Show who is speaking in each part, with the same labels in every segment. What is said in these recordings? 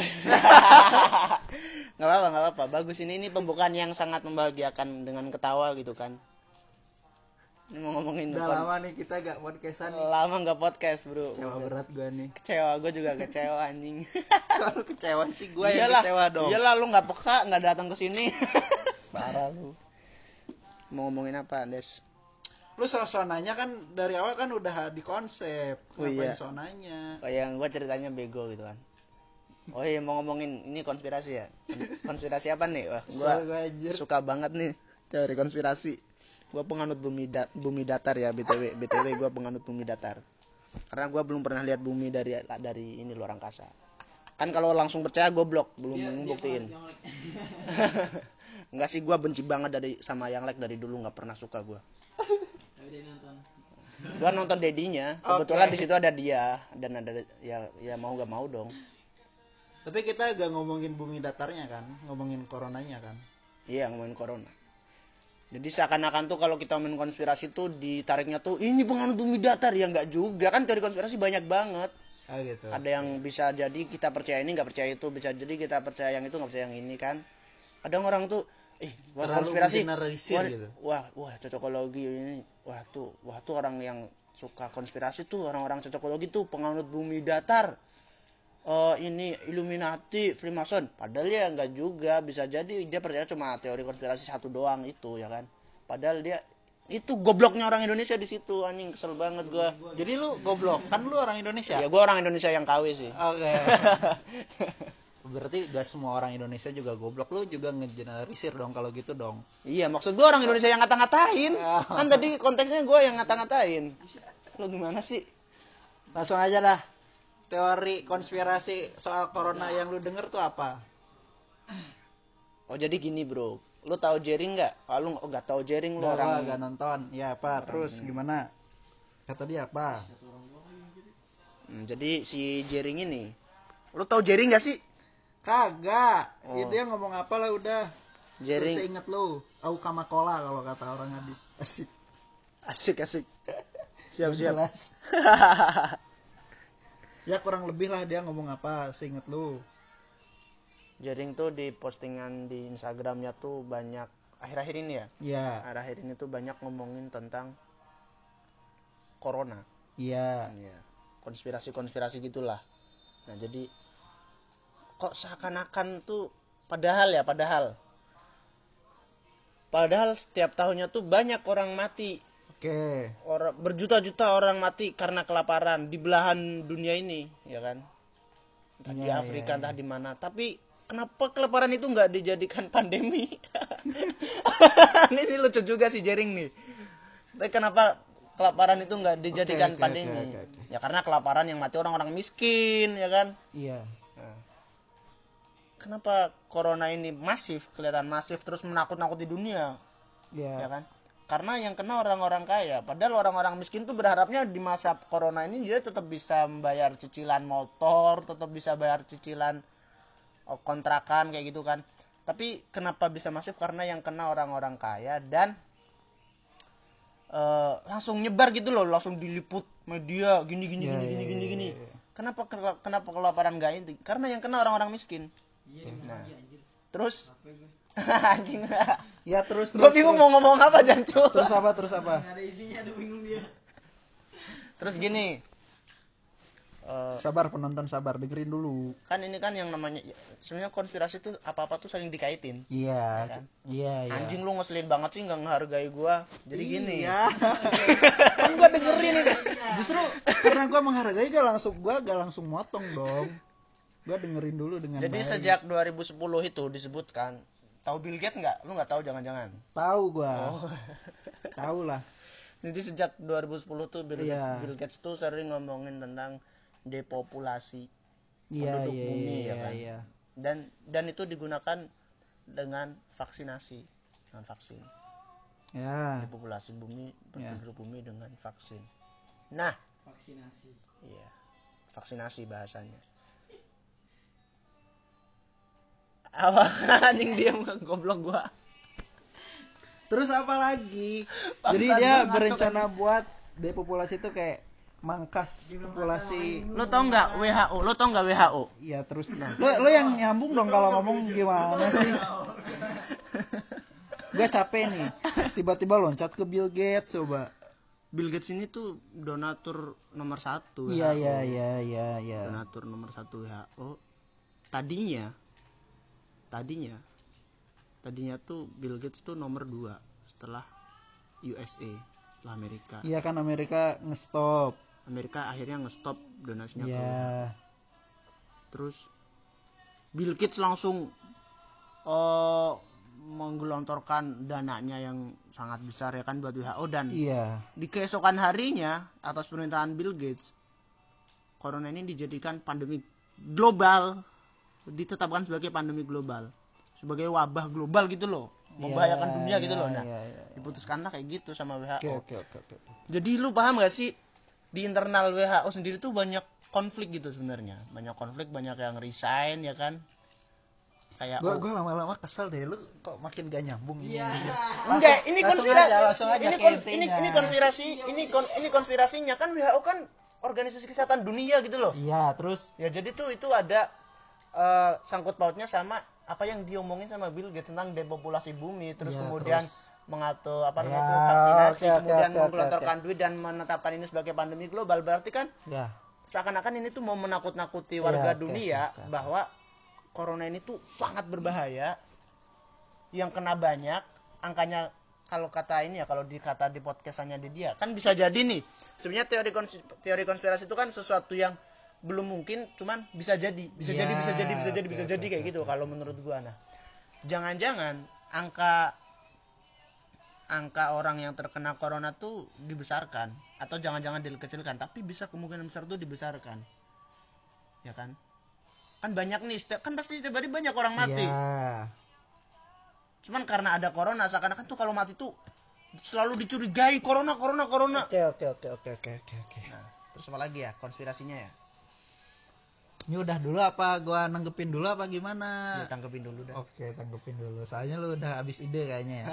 Speaker 1: nggak apa-apa nggak apa-apa bagus ini ini pembukaan yang sangat membahagiakan dengan ketawa gitu kan ini mau ngomongin
Speaker 2: Udah
Speaker 1: apa?
Speaker 2: lama nih kita gak podcastan nih.
Speaker 1: lama nggak podcast bro
Speaker 2: Kecewa berat gue nih.
Speaker 1: kecewa gue juga kecewa anjing
Speaker 2: Kalau kecewa sih gue yang kecewa dong.
Speaker 1: iyalah lu nggak peka nggak datang ke sini
Speaker 2: Parah lu.
Speaker 1: mau ngomongin apa des
Speaker 2: Lu so-so nanya kan dari awal kan udah di konsep.
Speaker 1: Oh,
Speaker 2: Ngapain
Speaker 1: iya.
Speaker 2: so nanya?
Speaker 1: oh yang gue ceritanya bego gitu kan oh iya mau ngomongin ini konspirasi ya? Konspirasi apa nih? Wah
Speaker 2: anjir.
Speaker 1: suka banget nih teori konspirasi. Gue penganut bumi da- bumi datar ya btw btw gue penganut bumi datar. Karena gue belum pernah lihat bumi dari dari ini luar angkasa kan kalau langsung percaya gue blok belum membuktiin Enggak sih gue benci banget dari sama yang like dari dulu nggak pernah suka gue gue nonton. Dedinya kebetulan
Speaker 2: Oke.
Speaker 1: di situ ada dia dan ada ya ya mau gak mau dong
Speaker 2: Tapi kita gak ngomongin bumi datarnya kan, ngomongin coronanya kan.
Speaker 1: Iya ngomongin corona. Jadi seakan-akan tuh kalau kita ngomongin konspirasi tuh ditariknya tuh ini penganut bumi datar ya nggak juga kan teori konspirasi banyak banget.
Speaker 2: Ah gitu.
Speaker 1: Ada yang bisa jadi kita percaya ini nggak percaya itu bisa jadi kita percaya yang itu nggak percaya yang ini kan. Kadang orang tuh eh wah
Speaker 2: Terlalu
Speaker 1: konspirasi wah,
Speaker 2: gitu.
Speaker 1: wah wah cocokologi ini wah tuh wah tuh orang yang suka konspirasi tuh orang-orang cocokologi tuh penganut bumi datar oh ini Illuminati, Freemason. Padahal ya nggak juga, bisa jadi dia percaya cuma teori konspirasi satu doang itu ya kan. Padahal dia itu gobloknya orang Indonesia di situ anjing kesel banget gua.
Speaker 2: Jadi lu goblok, kan lu orang Indonesia.
Speaker 1: Ya gua orang Indonesia yang KW sih.
Speaker 2: Oke. Berarti gak semua orang Indonesia juga goblok. Lu juga ngegeneralisir dong kalau gitu dong.
Speaker 1: iya, maksud gua orang Indonesia yang ngata-ngatain. Kan tadi konteksnya gua yang ngata-ngatain. Lu gimana sih?
Speaker 2: Langsung aja dah. Teori konspirasi soal corona yang lu denger tuh apa?
Speaker 1: Oh jadi gini bro, lu tahu Jering nggak? Kalau lu nggak tahu Jering lu orang
Speaker 2: gak nonton. Ya apa? Terus gimana? Kata dia apa?
Speaker 1: Hmm, jadi si Jering ini, lu tahu Jering nggak sih?
Speaker 2: Kagak. Ya, dia ngomong apa lah udah.
Speaker 1: Jering.
Speaker 2: Terus inget lu. Au kamakola kalau kata orang hadis. Asik.
Speaker 1: Asik asik. Siap siap.
Speaker 2: Ya kurang lebih lah dia ngomong apa seinget lu.
Speaker 1: Jering tuh di postingan di Instagramnya tuh banyak akhir-akhir ini ya.
Speaker 2: Ya.
Speaker 1: Akhir-akhir ini tuh banyak ngomongin tentang corona.
Speaker 2: Iya.
Speaker 1: Ya, konspirasi-konspirasi gitulah. Nah, jadi kok seakan-akan tuh padahal ya, padahal padahal setiap tahunnya tuh banyak orang mati.
Speaker 2: Oke.
Speaker 1: Orang berjuta-juta orang mati karena kelaparan di belahan dunia ini, ya kan? Entah di
Speaker 2: Iya,
Speaker 1: Afrika, entah di mana. Tapi kenapa kelaparan itu nggak dijadikan pandemi? ini, ini lucu juga sih Jering nih. Tapi kenapa kelaparan itu nggak dijadikan
Speaker 2: oke,
Speaker 1: pandemi?
Speaker 2: oke, oke, oke.
Speaker 1: Ya karena kelaparan yang mati orang-orang miskin, ya kan?
Speaker 2: Iya.
Speaker 1: Kenapa corona ini masif, kelihatan masif terus menakut-nakuti dunia?
Speaker 2: Iya.
Speaker 1: ya kan karena yang kena orang-orang kaya. Padahal orang-orang miskin tuh berharapnya di masa corona ini dia tetap bisa membayar cicilan motor tetap bisa bayar cicilan oh, kontrakan kayak gitu kan. Tapi kenapa bisa masif? Karena yang kena orang-orang kaya dan eh, langsung nyebar gitu loh langsung diliput media gini gini
Speaker 2: Ya,
Speaker 1: gini
Speaker 2: ya,
Speaker 1: gini
Speaker 2: ya,
Speaker 1: gini
Speaker 2: ya,
Speaker 1: gini.
Speaker 2: ya.
Speaker 1: kenapa kenapa kelaparan gak inti? Karena yang kena orang-orang miskin. Nah terus anjing
Speaker 2: Ya terus
Speaker 1: gue
Speaker 2: terus.
Speaker 1: bingung
Speaker 2: terus.
Speaker 1: mau ngomong apa jancu
Speaker 2: Terus apa terus apa?
Speaker 1: terus gini eh,
Speaker 2: Sabar penonton sabar dengerin dulu.
Speaker 1: kan ini kan yang namanya ya, sebenarnya konspirasi tuh apa apa tuh saling dikaitin
Speaker 2: Iya. Iya iya.
Speaker 1: anjing lu ngeselin banget sih nggak ngehargai gua jadi gini
Speaker 2: Iya. kan gua dengerin ini. Justru karena gua menghargai gak langsung gua gak langsung motong dong. Gua dengerin dulu dengan
Speaker 1: jadi
Speaker 2: baik.
Speaker 1: sejak 2010 itu disebutkan tahu Bill Gates nggak lu nggak tahu jangan-jangan
Speaker 2: tahu gua.
Speaker 1: Oh.
Speaker 2: Tahu lah.
Speaker 1: jadi sejak 2010 tuh Bill,
Speaker 2: Iya.
Speaker 1: Bill Gates tuh sering ngomongin tentang depopulasi
Speaker 2: Iya
Speaker 1: penduduk
Speaker 2: iya
Speaker 1: bumi
Speaker 2: iya
Speaker 1: ya kan
Speaker 2: iya.
Speaker 1: dan dan itu digunakan dengan vaksinasi dengan vaksin
Speaker 2: Ya.
Speaker 1: populasi bumi
Speaker 2: Ya.
Speaker 1: penduduk bumi dengan vaksin. Nah, vaksinasi. Iya. Vaksinasi bahasanya. Apa? Anjing dia goblok gua.
Speaker 2: Terus apa lagi? Jadi dia berencana buat depopulasi itu kayak mangkas populasi
Speaker 1: lo tau nggak WHO lo tau nggak WHO
Speaker 2: ya terus. Lo lo yang nyambung dong kalau ngomong gimana sih? gue capek nih. Tiba-tiba loncat ke Bill Gates coba.
Speaker 1: Bill Gates ini tuh donatur nomor satu
Speaker 2: iya iya iya iya iya.
Speaker 1: Donatur nomor satu WHO tadinya tadinya tadinya tuh Bill Gates tuh nomor dua setelah USA setelah Amerika.
Speaker 2: Iya kan Amerika ngestop.
Speaker 1: Amerika akhirnya ngestop donasinya ke
Speaker 2: ya
Speaker 1: terus Bill Gates langsung eh menggelontorkan dananya yang sangat besar ya kan buat WHO dan
Speaker 2: iya.
Speaker 1: di keesokan harinya atas permintaan Bill Gates corona ini dijadikan pandemi global ditetapkan sebagai pandemi global sebagai wabah global gitu loh membahayakan dunia gitu loh. nah
Speaker 2: iya, iya.
Speaker 1: diputuskanlah kayak gitu sama WHO
Speaker 2: oke oke oke
Speaker 1: jadi lu paham gak sih di internal WHO sendiri tuh banyak konflik gitu sebenarnya. Banyak konflik banyak yang resign ya kan? Kayak
Speaker 2: gue
Speaker 1: oh,
Speaker 2: gue lama-lama kesel deh lu kok makin gak nyambung ini?
Speaker 1: Enggak ini konspirasi
Speaker 2: aja, langsung aja
Speaker 1: ini
Speaker 2: ke
Speaker 1: kon-
Speaker 2: intinya.
Speaker 1: ini ini konspirasi ini kon- ini konspirasinya kan WHO kan organisasi kesehatan dunia gitu loh.
Speaker 2: Iya terus?
Speaker 1: Ya jadi tuh itu ada eh, sangkut pautnya sama apa yang diomongin sama Bill Gates tentang depopulasi bumi terus
Speaker 2: Ya,
Speaker 1: kemudian
Speaker 2: terus.
Speaker 1: mengatur apa namanya
Speaker 2: Ya,
Speaker 1: itu vaksinasi
Speaker 2: oke,
Speaker 1: kemudian
Speaker 2: oke,
Speaker 1: menggelontorkan duit dan menetapkan ini sebagai pandemi global. Berarti kan
Speaker 2: ya.
Speaker 1: seakan-akan ini tuh mau menakut-nakuti warga
Speaker 2: oke,
Speaker 1: dunia bahwa corona ini tuh sangat berbahaya yang kena banyak angkanya kalau kata ini ya kalau dikata di podcastannya di dia kan bisa jadi nih. Sebenarnya teori kons- teori konspirasi itu kan sesuatu yang belum mungkin cuman bisa jadi bisa
Speaker 2: Ya,
Speaker 1: jadi bisa jadi bisa jadi bisa jadi kayak gitu kalau menurut gua. Nah jangan-jangan angka angka orang yang terkena corona tuh dibesarkan atau jangan-jangan dikecilkan tapi bisa kemungkinan besar tuh dibesarkan. Ya kan? Kan banyak nih setiap kan pasti setiap hari banyak orang mati.
Speaker 2: Ya.
Speaker 1: Cuman karena ada corona seakan-akan tuh kalau mati tuh selalu dicurigai corona corona corona.
Speaker 2: Oke oke oke oke oke oke oke.
Speaker 1: Nah terus apa lagi ya konspirasinya ya
Speaker 2: ini udah dulu apa gua nanggepin dulu apa gimana
Speaker 1: ya tanggepin dulu dah
Speaker 2: Oke, tanggepin dulu. Soalnya lu udah habis ide kayaknya ya.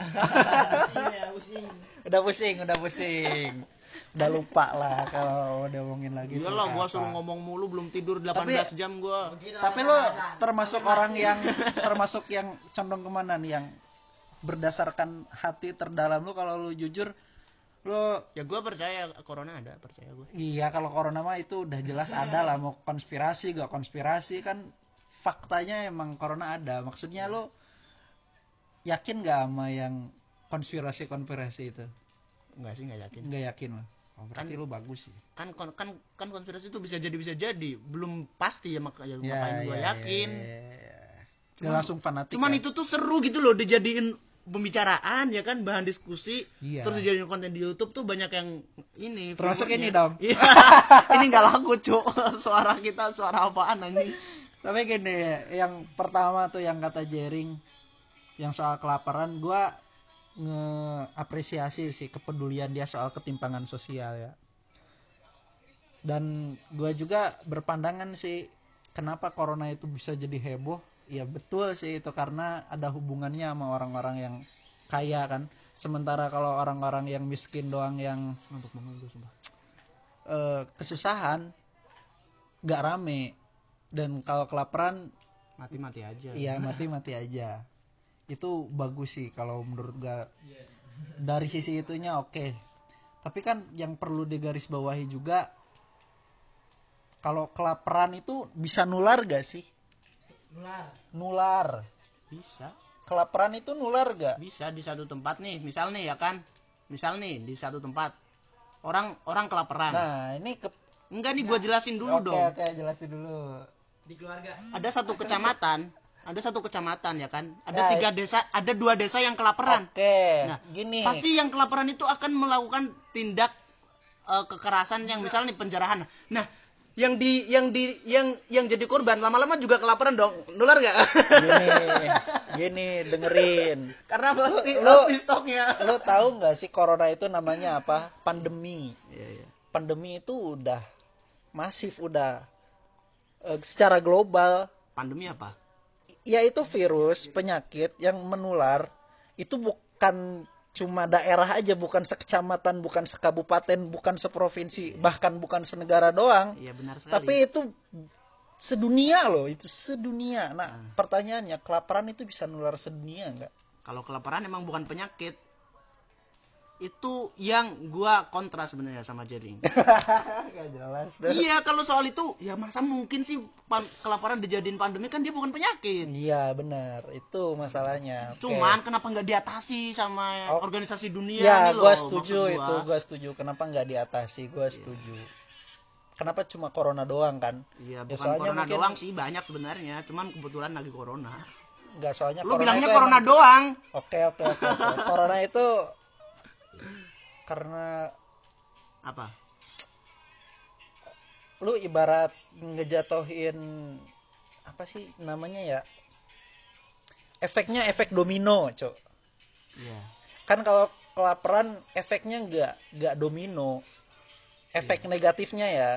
Speaker 3: Iya, pusing.
Speaker 2: udah pusing, udah pusing. Udah lupa lah kalau udah ngomongin lagi.
Speaker 1: iyalah gua suruh ngomong mulu belum tidur 18 jam gua
Speaker 2: Tapi lu termasuk orang yang termasuk yang condong ke mana nih yang berdasarkan hati terdalam lu kalau lu jujur lu
Speaker 1: ya gua percaya corona ada percaya gua.
Speaker 2: Iya kalau corona mah itu udah jelas ada lah mau konspirasi gak konspirasi kan faktanya emang corona ada. Maksudnya lu yakin gak sama yang konspirasi konspirasi itu?
Speaker 1: Enggak sih nggak yakin.
Speaker 2: Nggak yakin lah. Oh, berarti lu bagus sih.
Speaker 1: kan kon- kan kan konspirasi itu bisa jadi bisa jadi. Belum pasti ya mak- ya,
Speaker 2: ya,
Speaker 1: makanya gua
Speaker 2: ya,
Speaker 1: yakin.
Speaker 2: ya, ya, ya. Nggak langsung fanatik
Speaker 1: cuman
Speaker 2: ya.
Speaker 1: itu tuh seru gitu loh dijadiin pembicaraan ya kan bahan diskusi
Speaker 2: Iya.
Speaker 1: terus dijadiin konten di YouTube tuh banyak yang ini
Speaker 2: Termasuk ini dong.
Speaker 1: Iya. ini nggak laku cuk suara kita suara apaan anjing
Speaker 2: tapi gini yang pertama tuh yang kata Jering yang soal kelaparan gua ngeapresiasi sih kepedulian dia soal ketimpangan sosial ya dan gua juga berpandangan sih kenapa corona itu bisa jadi heboh ya betul sih itu karena ada hubungannya sama orang-orang yang kaya kan sementara kalau orang-orang yang miskin doang yang
Speaker 1: untuk menunggu sumpah
Speaker 2: eh, kesusahan gak rame dan kalau kelaparan
Speaker 1: mati-mati aja
Speaker 2: Iya mati-mati aja. Itu bagus sih kalau menurut gua dari sisi itunya oke. Tapi kan yang perlu digarisbawahi juga kalau kelaparan itu bisa nular gak sih?
Speaker 3: Nular.
Speaker 2: Nular.
Speaker 1: bisa
Speaker 2: Kelaparan itu nular gak?
Speaker 1: bisa di satu tempat nih misal nih ya kan misal nih di satu tempat orang orang kelaparan
Speaker 2: Nah, ini ke
Speaker 1: enggak nih gua jelasin dulu
Speaker 2: Oke,
Speaker 1: dong
Speaker 2: oke, jelasin dulu.
Speaker 3: Di keluarga.
Speaker 1: ada satu kecamatan ada satu kecamatan ya kan ada
Speaker 2: Ya,
Speaker 1: tiga desa ada dua desa yang kelaparan
Speaker 2: Oke.
Speaker 1: Nah,
Speaker 2: gini.
Speaker 1: pasti yang kelaparan itu akan melakukan tindak eh, kekerasan yang misalnya nih penjarahan. Nah, yang di yang di yang yang jadi korban lama-lama juga kelaparan dong. Nular nggak?
Speaker 2: Gini. Gini, dengerin.
Speaker 1: Karena pasti habis stoknya.
Speaker 2: Lo tahu nggak sih corona itu namanya apa? Pandemi.
Speaker 1: Iya,
Speaker 2: Pandemi itu udah masif udah eh, secara global
Speaker 1: Pandemi apa?
Speaker 2: yaitu virus penyakit yang menular itu bukan cuma daerah aja bukan sekecamatan bukan sekabupaten bukan seprovinsi bahkan bukan senegara doang.
Speaker 1: Iya benar sekali.
Speaker 2: Tapi itu sedunia loh itu sedunia. Nah pertanyaannya kelaparan itu bisa nular sedunia nggak?
Speaker 1: Kalau kelaparan emang bukan penyakit itu yang gua kontra sebenarnya sama Jering
Speaker 2: Gak jelas
Speaker 1: iya kalau soal itu ya masa mungkin sih kelaparan dijadiin pandemi kan dia bukan penyakit.
Speaker 2: Iya benar. Itu masalahnya.
Speaker 1: Cuman kenapa nggak diatasi sama
Speaker 2: Oh.
Speaker 1: organisasi dunia
Speaker 2: ya
Speaker 1: nih loh,
Speaker 2: setuju
Speaker 1: gua.
Speaker 2: itu gue setuju. Kenapa nggak diatasi? Gue setuju. Kenapa cuma corona doang kan?
Speaker 1: Iya,
Speaker 2: Ya,
Speaker 1: bukan
Speaker 2: soalnya
Speaker 1: corona
Speaker 2: mungkin-
Speaker 1: doang sih banyak sebenarnya, cuman kebetulan lagi corona.
Speaker 2: nggak soalnya
Speaker 1: Lu bilangnya
Speaker 2: itu
Speaker 1: corona
Speaker 2: emang-
Speaker 1: doang.
Speaker 2: oke oke oke. corona itu karena
Speaker 1: Apa?
Speaker 2: lu ibarat ngejatohin apa sih namanya ya? Efeknya efek domino cok.
Speaker 1: Iya.
Speaker 2: kan kalau kelaparan efeknya nggak nggak domino. Efek negatifnya ya.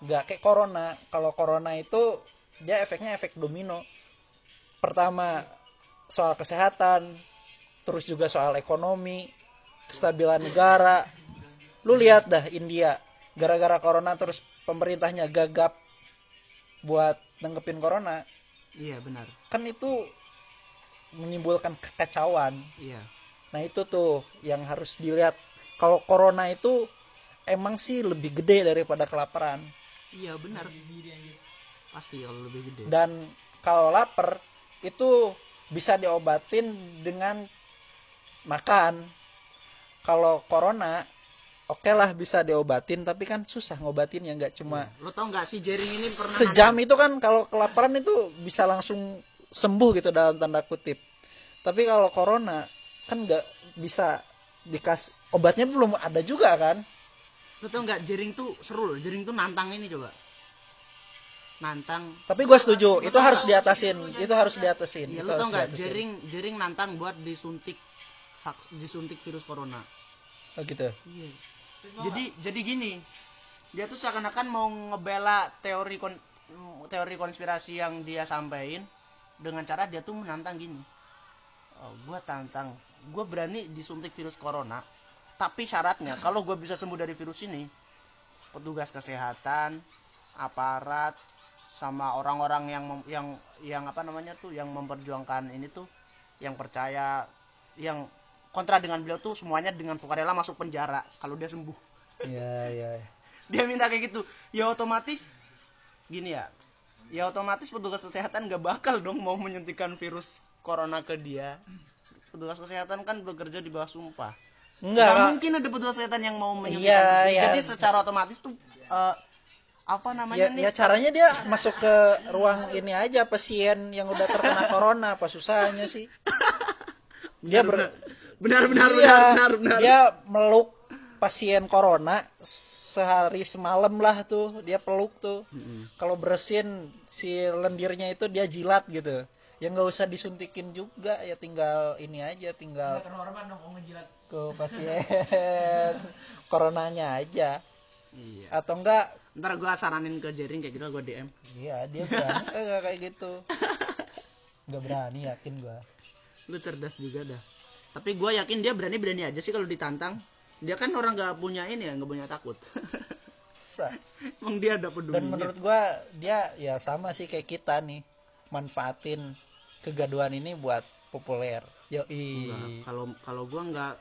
Speaker 2: Nggak kayak corona. Kalau corona itu dia efeknya efek domino. Pertama soal kesehatan terus juga soal ekonomi kestabilan negara lu lihat dah India gara-gara corona terus pemerintahnya gagap buat nanggepin corona
Speaker 1: Iya, benar.
Speaker 2: kan itu menimbulkan kekacauan
Speaker 1: Iya.
Speaker 2: Nah itu tuh yang harus dilihat. Kalau corona itu emang sih lebih gede daripada kelaparan.
Speaker 1: Iya, benar. Pasti kalau lebih gede.
Speaker 2: Dan kalau lapar itu bisa diobatin dengan makan. Kalau corona oke lah bisa diobatin tapi kan susah ngobatin ya nggak cuma
Speaker 1: Lo tau nggak sih Jering ini pernah
Speaker 2: sejam itu kan kalau kelaparan itu bisa langsung sembuh gitu dalam tanda kutip. Tapi kalau corona kan nggak bisa dikas obatnya belum ada juga kan?
Speaker 1: Lo tau nggak Jering tuh seru loh. Jering tuh nantang ini coba. Nantang.
Speaker 2: Tapi gue setuju, itu harus diatasin, itu harus diatasin,
Speaker 1: Iya,
Speaker 2: itu
Speaker 1: lo tau
Speaker 2: harus
Speaker 1: nggak
Speaker 2: diatasin.
Speaker 1: Jering Jering nantang buat disuntik disuntik virus corona.
Speaker 2: Oh gitu.
Speaker 1: Iya. Jadi jadi gini, dia tuh seakan-akan mau ngebela teori kon, teori konspirasi yang dia sampaikan dengan cara dia tuh menantang gini. Oh, gua tantang, gue berani disuntik virus corona, tapi syaratnya kalau gue bisa sembuh dari virus ini, petugas kesehatan, aparat, sama orang-orang yang mem- yang yang apa namanya tuh yang memperjuangkan ini tuh, yang percaya, yang kontra dengan beliau tuh semuanya dengan sukarela masuk penjara kalau dia sembuh
Speaker 2: Iya, iya.
Speaker 1: dia minta kayak gitu ya otomatis gini ya ya otomatis petugas kesehatan gak bakal dong mau menyuntikkan virus corona ke dia petugas kesehatan kan bekerja di bawah sumpah
Speaker 2: Enggak.
Speaker 1: Nggak mungkin ada petugas kesehatan yang mau menyuntikkan
Speaker 2: Iya, iya.
Speaker 1: jadi secara otomatis tuh eh, apa namanya
Speaker 2: Ya,
Speaker 1: nih
Speaker 2: ya caranya dia masuk ke ruang ini aja pasien yang udah terkena corona apa susahnya sih? Dia ber
Speaker 1: benar benar
Speaker 2: Iya,
Speaker 1: benar benar benar
Speaker 2: dia meluk pasien corona sehari semalam lah tuh dia peluk tuh. Kalau bersin si lendirnya itu dia jilat gitu. Ya nggak usah disuntikin juga ya tinggal ini aja tinggal
Speaker 3: Nggak hormat dong ngejilat.
Speaker 2: ke pasien coronanya aja.
Speaker 1: Iya.
Speaker 2: Atau enggak
Speaker 1: ntar gua saranin ke Jering kayak gitu gua DM
Speaker 2: iya dia berani kagak kayak gitu? Nggak berani yakin gua.
Speaker 1: Lu cerdas juga dah tapi gue yakin dia berani berani aja sih kalau ditantang. Dia kan orang nggak punya ini ya nggak punya takut. Emang dia ada peduli
Speaker 2: dan menurut gua dia ya sama sih kayak kita nih manfaatin kegaduhan ini buat populer. Yoi.
Speaker 1: Kalau kalau gue nggak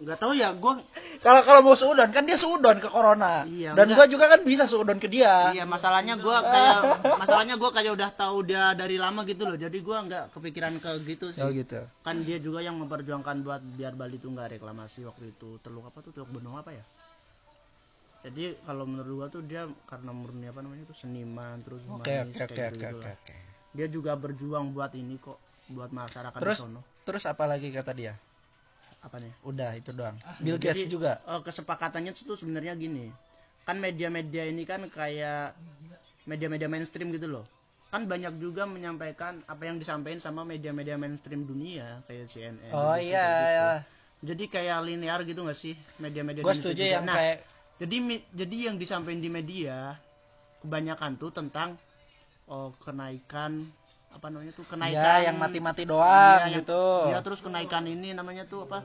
Speaker 1: nggak tahu ya gue
Speaker 2: kalau kalau mau seudon kan dia seudon ke corona.
Speaker 1: Iya,
Speaker 2: dan gua juga kan bisa seudon ke dia.
Speaker 1: Iya masalahnya gue kayak masalahnya gue kayak udah tahu dia dari lama gitu loh. Jadi gue nggak kepikiran ke gitu sih.
Speaker 2: Oh gitu.
Speaker 1: Kan dia juga yang memperjuangkan buat biar Bali tuh nggak reklamasi waktu itu. Teluk apa tuh? Teluk benua apa ya? Jadi kalau menurut gua tuh dia karena murni apa namanya itu? Seniman terus humanis
Speaker 2: oke oke
Speaker 1: kayak gitu
Speaker 2: oke
Speaker 1: dia juga berjuang buat ini kok buat masyarakat
Speaker 2: terus
Speaker 1: di sono.
Speaker 2: terus apa lagi kata dia
Speaker 1: apa nih
Speaker 2: udah itu doang. Bill Gates
Speaker 1: Jadi,
Speaker 2: juga.
Speaker 1: eh, kesepakatannya tuh sebenarnya gini. Kan media-media ini kan kayak media-media mainstream gitu loh. Kan banyak juga menyampaikan apa yang disampaikan sama media-media mainstream dunia kayak CNN
Speaker 2: oh
Speaker 1: BBC,
Speaker 2: iya
Speaker 1: gitu.
Speaker 2: ya
Speaker 1: jadi kayak linear gitu gak sih media-media
Speaker 2: gue setuju
Speaker 1: juga.
Speaker 2: yang
Speaker 1: Nah,
Speaker 2: kayak
Speaker 1: jadi jadi yang disampaikan di media kebanyakan tuh tentang oh, kenaikan apa namanya tuh kenaikan
Speaker 2: ya yang mati-mati doang
Speaker 1: Iya, yang-
Speaker 2: gitu.
Speaker 1: iya, terus kenaikan ini namanya tuh apa?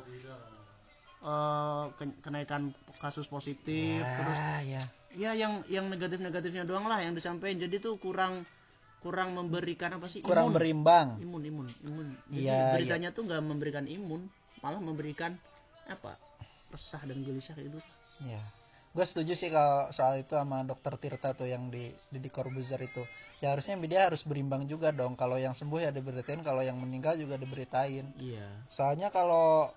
Speaker 1: Ken- kenaikan kasus positif terus
Speaker 2: ah ya.
Speaker 1: Ya yang yang negatif negatifnya doang lah yang disampaikan. Jadi tuh kurang kurang memberikan apa sih?
Speaker 2: Kurang
Speaker 1: imun.
Speaker 2: berimbang.
Speaker 1: Imun imun imun. Jadi
Speaker 2: Iya,
Speaker 1: beritanya tuh nggak memberikan imun malah memberikan apa? Resah dan gelisah kayak gitu.
Speaker 2: Ya gue setuju sih kalau soal itu sama dokter Tirta tuh yang di di Corbuzier itu. Ya harusnya dia harus berimbang juga dong. Kalau yang sembuh ya diberitain kalau yang meninggal juga diberitain.
Speaker 1: Iya.
Speaker 2: Soalnya kalau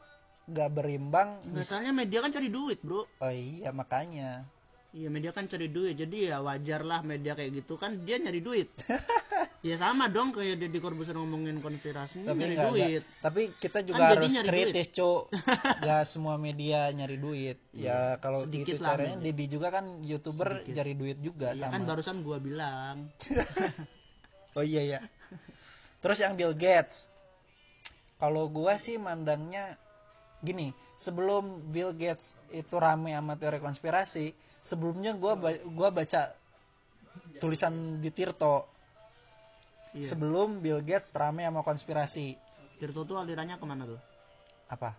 Speaker 2: nggak berimbang
Speaker 1: misalnya media kan cari duit bro.
Speaker 2: Oh iya makanya
Speaker 1: iya media kan cari duit jadi ya wajar lah media kayak gitu. Kan dia nyari duit. Ya sama dong kayak Deddy Corbuzier ngomongin konspirasi
Speaker 2: tapi
Speaker 1: nyari
Speaker 2: enggak,
Speaker 1: duit.
Speaker 2: tapi kita juga
Speaker 1: Kan
Speaker 2: harus kritis cuk. Gak semua media nyari duit. Ya kalau
Speaker 1: sedikit
Speaker 2: itu
Speaker 1: lah
Speaker 2: caranya Didi juga kan youtuber cari duit juga
Speaker 1: ya
Speaker 2: sama.
Speaker 1: kan barusan gua bilang.
Speaker 2: Oh iya ya terus yang Bill Gates. Kalau gua sih mandangnya gini sebelum Bill Gates itu rame sama teori konspirasi sebelumnya gua ba- gua baca tulisan di Tirto.
Speaker 1: Iya.
Speaker 2: sebelum Bill Gates rame sama konspirasi.
Speaker 1: Tirto tuh alirannya ke mana tuh?
Speaker 2: Apa?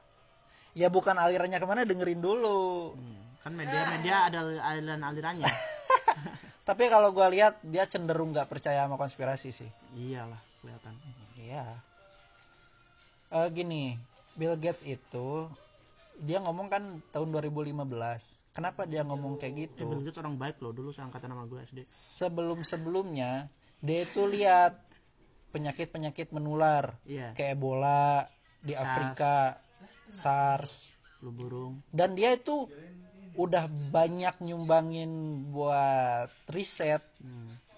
Speaker 2: Ya bukan alirannya ke mana dengerin dulu.
Speaker 1: Kan media-media ada aliran alirannya
Speaker 2: tapi kalau gua lihat dia cenderung nggak percaya sama konspirasi sih.
Speaker 1: Iyalah kelihatan.
Speaker 2: Iya. Eh gini, Bill Gates itu dia ngomong kan tahun 2015. Kenapa dia ngomong kayak gitu?
Speaker 1: Gates orang baik loh dulu seangkatan sama gue SD
Speaker 2: Sebelum-sebelumnya dia itu lihat penyakit-penyakit menular
Speaker 1: Iya.
Speaker 2: kayak Ebola di Afrika, SARS,
Speaker 1: flu burung
Speaker 2: dan dia itu udah banyak nyumbangin buat riset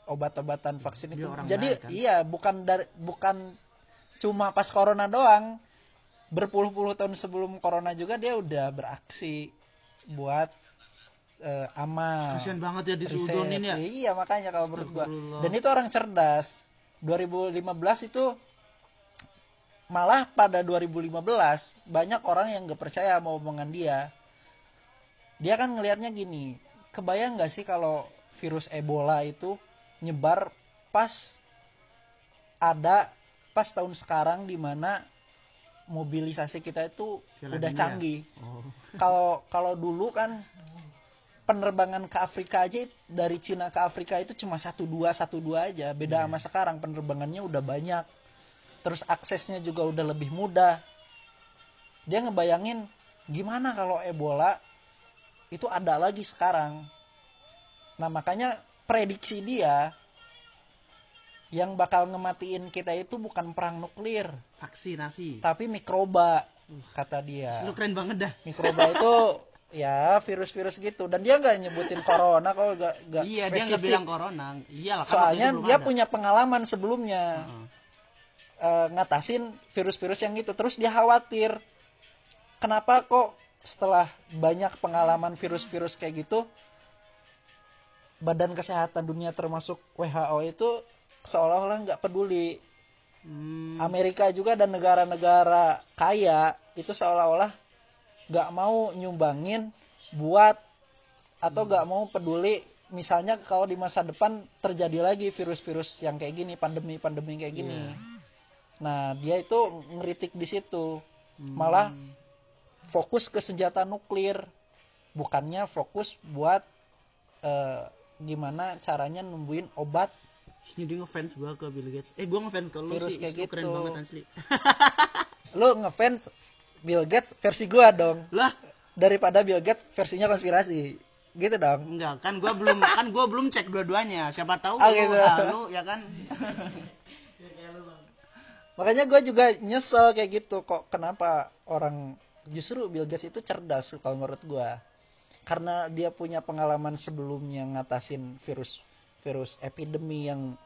Speaker 2: obat-obatan vaksin itu.
Speaker 1: Hmm. orang
Speaker 2: Jadi
Speaker 1: baik, kan?
Speaker 2: iya bukan dari bukan cuma pas corona doang. Berpuluh-puluh tahun sebelum corona juga dia udah beraksi buat eh, amal.
Speaker 1: kasian banget ya
Speaker 2: riset.
Speaker 1: disudonin ya
Speaker 2: Iya makanya kalau menurut gua. Dan itu orang cerdas. 2015 itu malah pada 2015 banyak orang yang gak percaya sama omongan dia. Dia kan ngelihatnya gini, kebayang gak sih kalau virus Ebola itu nyebar pas ada pas tahun sekarang di mana mobilisasi kita itu
Speaker 1: Piala
Speaker 2: udah
Speaker 1: Dunia.
Speaker 2: canggih.
Speaker 1: oh.
Speaker 2: Kalau kalau dulu kan penerbangan ke Afrika aja dari Cina ke Afrika itu cuma satu dua satu dua aja. Beda sama sekarang penerbangannya udah banyak. Terus aksesnya juga udah lebih mudah. Dia ngebayangin gimana kalau Ebola itu ada lagi sekarang? Nah makanya prediksi dia yang bakal ngematiin kita itu bukan perang nuklir
Speaker 1: vaksinasi.
Speaker 2: Tapi mikroba kata dia.
Speaker 1: Lu keren banget dah.
Speaker 2: Mikroba itu ya virus-virus gitu. Dan dia nggak nyebutin corona kalau nggak nggak
Speaker 1: iya dia nggak
Speaker 2: spesifik.
Speaker 1: bilang corona. Iyalah
Speaker 2: soalnya dia
Speaker 1: ada.
Speaker 2: punya pengalaman sebelumnya. Eh, ngatasin virus-virus yang itu terus dia khawatir kenapa kok setelah banyak pengalaman virus-virus kayak gitu Badan Kesehatan Dunia termasuk WHO itu seolah-olah nggak peduli
Speaker 1: Hmm,
Speaker 2: Amerika juga dan negara-negara kaya itu seolah-olah nggak mau nyumbangin buat atau nggak mau peduli misalnya kalau di masa depan terjadi lagi virus-virus yang kayak gini pandemi-pandemi kayak gini. Nah dia itu ngeritik di situ. Malah fokus ke senjata nuklir. Bukannya fokus buat eh, gimana caranya numbuhin obat
Speaker 1: jadi ngefans gua ke Bill Gates. Eh gua ngefans ke lu
Speaker 2: Virus
Speaker 1: sih.
Speaker 2: kayak
Speaker 1: Lu keren
Speaker 2: gitu.
Speaker 1: banget asli.
Speaker 2: Lu ngefans Bill Gates versi gua dong.
Speaker 1: Lah.
Speaker 2: Daripada Bill Gates versinya konspirasi. Gitu dong.
Speaker 1: Enggak kan gua belum kan gua belum cek dua-duanya. Siapa tahu
Speaker 2: Oh, gitu.
Speaker 1: lu ya kan?
Speaker 2: Makanya gue juga nyesel kayak gitu kok kenapa orang justru Bill Gates itu cerdas kalau menurut gue karena dia punya pengalaman sebelumnya ngatasin virus virus epidemi yang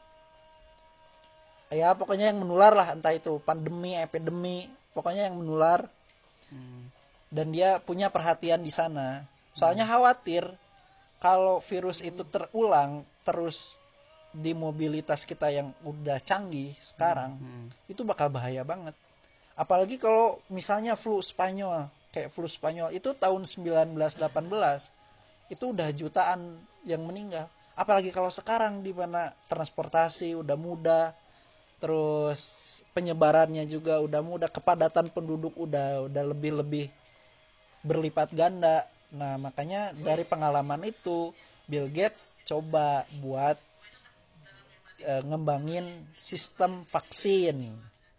Speaker 2: ya pokoknya yang menular lah entah itu pandemi epidemi pokoknya yang menular. Dan dia punya perhatian di sana. Soalnya khawatir kalau virus itu terulang terus di mobilitas kita yang udah canggih sekarang itu bakal bahaya banget. Apalagi kalau misalnya flu Spanyol kayak flu Spanyol itu tahun 1918 itu udah jutaan yang meninggal apalagi kalau sekarang di mana transportasi udah mudah terus penyebarannya juga udah mudah kepadatan penduduk udah udah lebih lebih berlipat ganda. Nah makanya dari pengalaman itu Bill Gates coba buat eh, ngembangin sistem vaksin.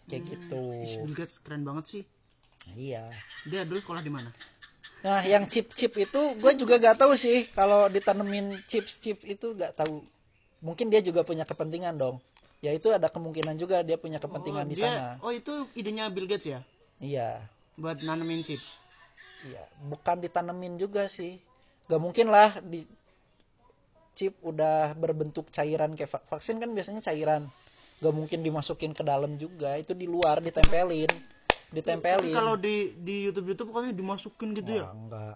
Speaker 2: Kayak gitu.
Speaker 1: Ih, Bill Gates keren banget sih.
Speaker 2: Iya.
Speaker 1: Dia dulu sekolah di mana
Speaker 2: Nah, yang chip-chip itu gue juga gak tahu sih kalau ditanemin chips-chip itu gak tahu. Mungkin dia juga punya kepentingan dong. Ya itu ada kemungkinan juga dia punya kepentingan di
Speaker 1: dia
Speaker 2: sana.
Speaker 1: oh itu idenya Bill Gates ya
Speaker 2: Iya.
Speaker 1: buat nanemin chips
Speaker 2: Iya, bukan ditanemin juga sih. Gak mungkin lah di chip udah berbentuk cairan kayak va- vaksin kan biasanya cairan. Gak mungkin dimasukin ke dalam juga, itu di luar ditempelin. Ditempelin.
Speaker 1: Kalau di di YouTube YouTube pokoknya dimasukin gitu ya?
Speaker 2: Wah, enggak.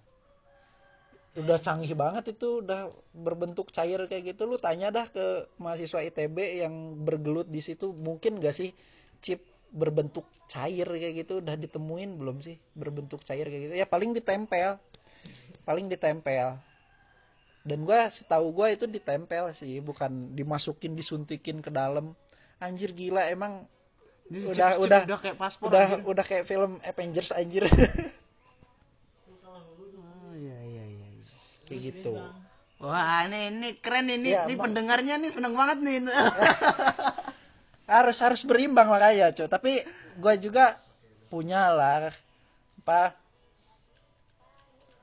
Speaker 2: Udah canggih banget itu udah berbentuk cair kayak gitu. Lu tanya dah ke mahasiswa ITB yang bergelut di situ mungkin gak sih chip berbentuk cair kayak gitu? Udah ditemuin belum sih berbentuk cair kayak gitu? Ya paling ditempel. Paling ditempel. Dan gua setahu gua itu ditempel sih bukan dimasukin disuntikin ke dalam. Anjir gila emang Udah
Speaker 1: chips-chip
Speaker 2: udah
Speaker 1: udah kayak paspor
Speaker 2: udah
Speaker 1: anjir.
Speaker 2: udah kayak film Avengers anjir.
Speaker 1: Oh iya iya iya iya.
Speaker 2: kayak gitu.
Speaker 1: Wah ini ini keren ini.
Speaker 2: Ya,
Speaker 1: ini pendengarnya nih seneng banget nih.
Speaker 2: Harus harus berimbang makanya cuy tapi gue juga punya lah apa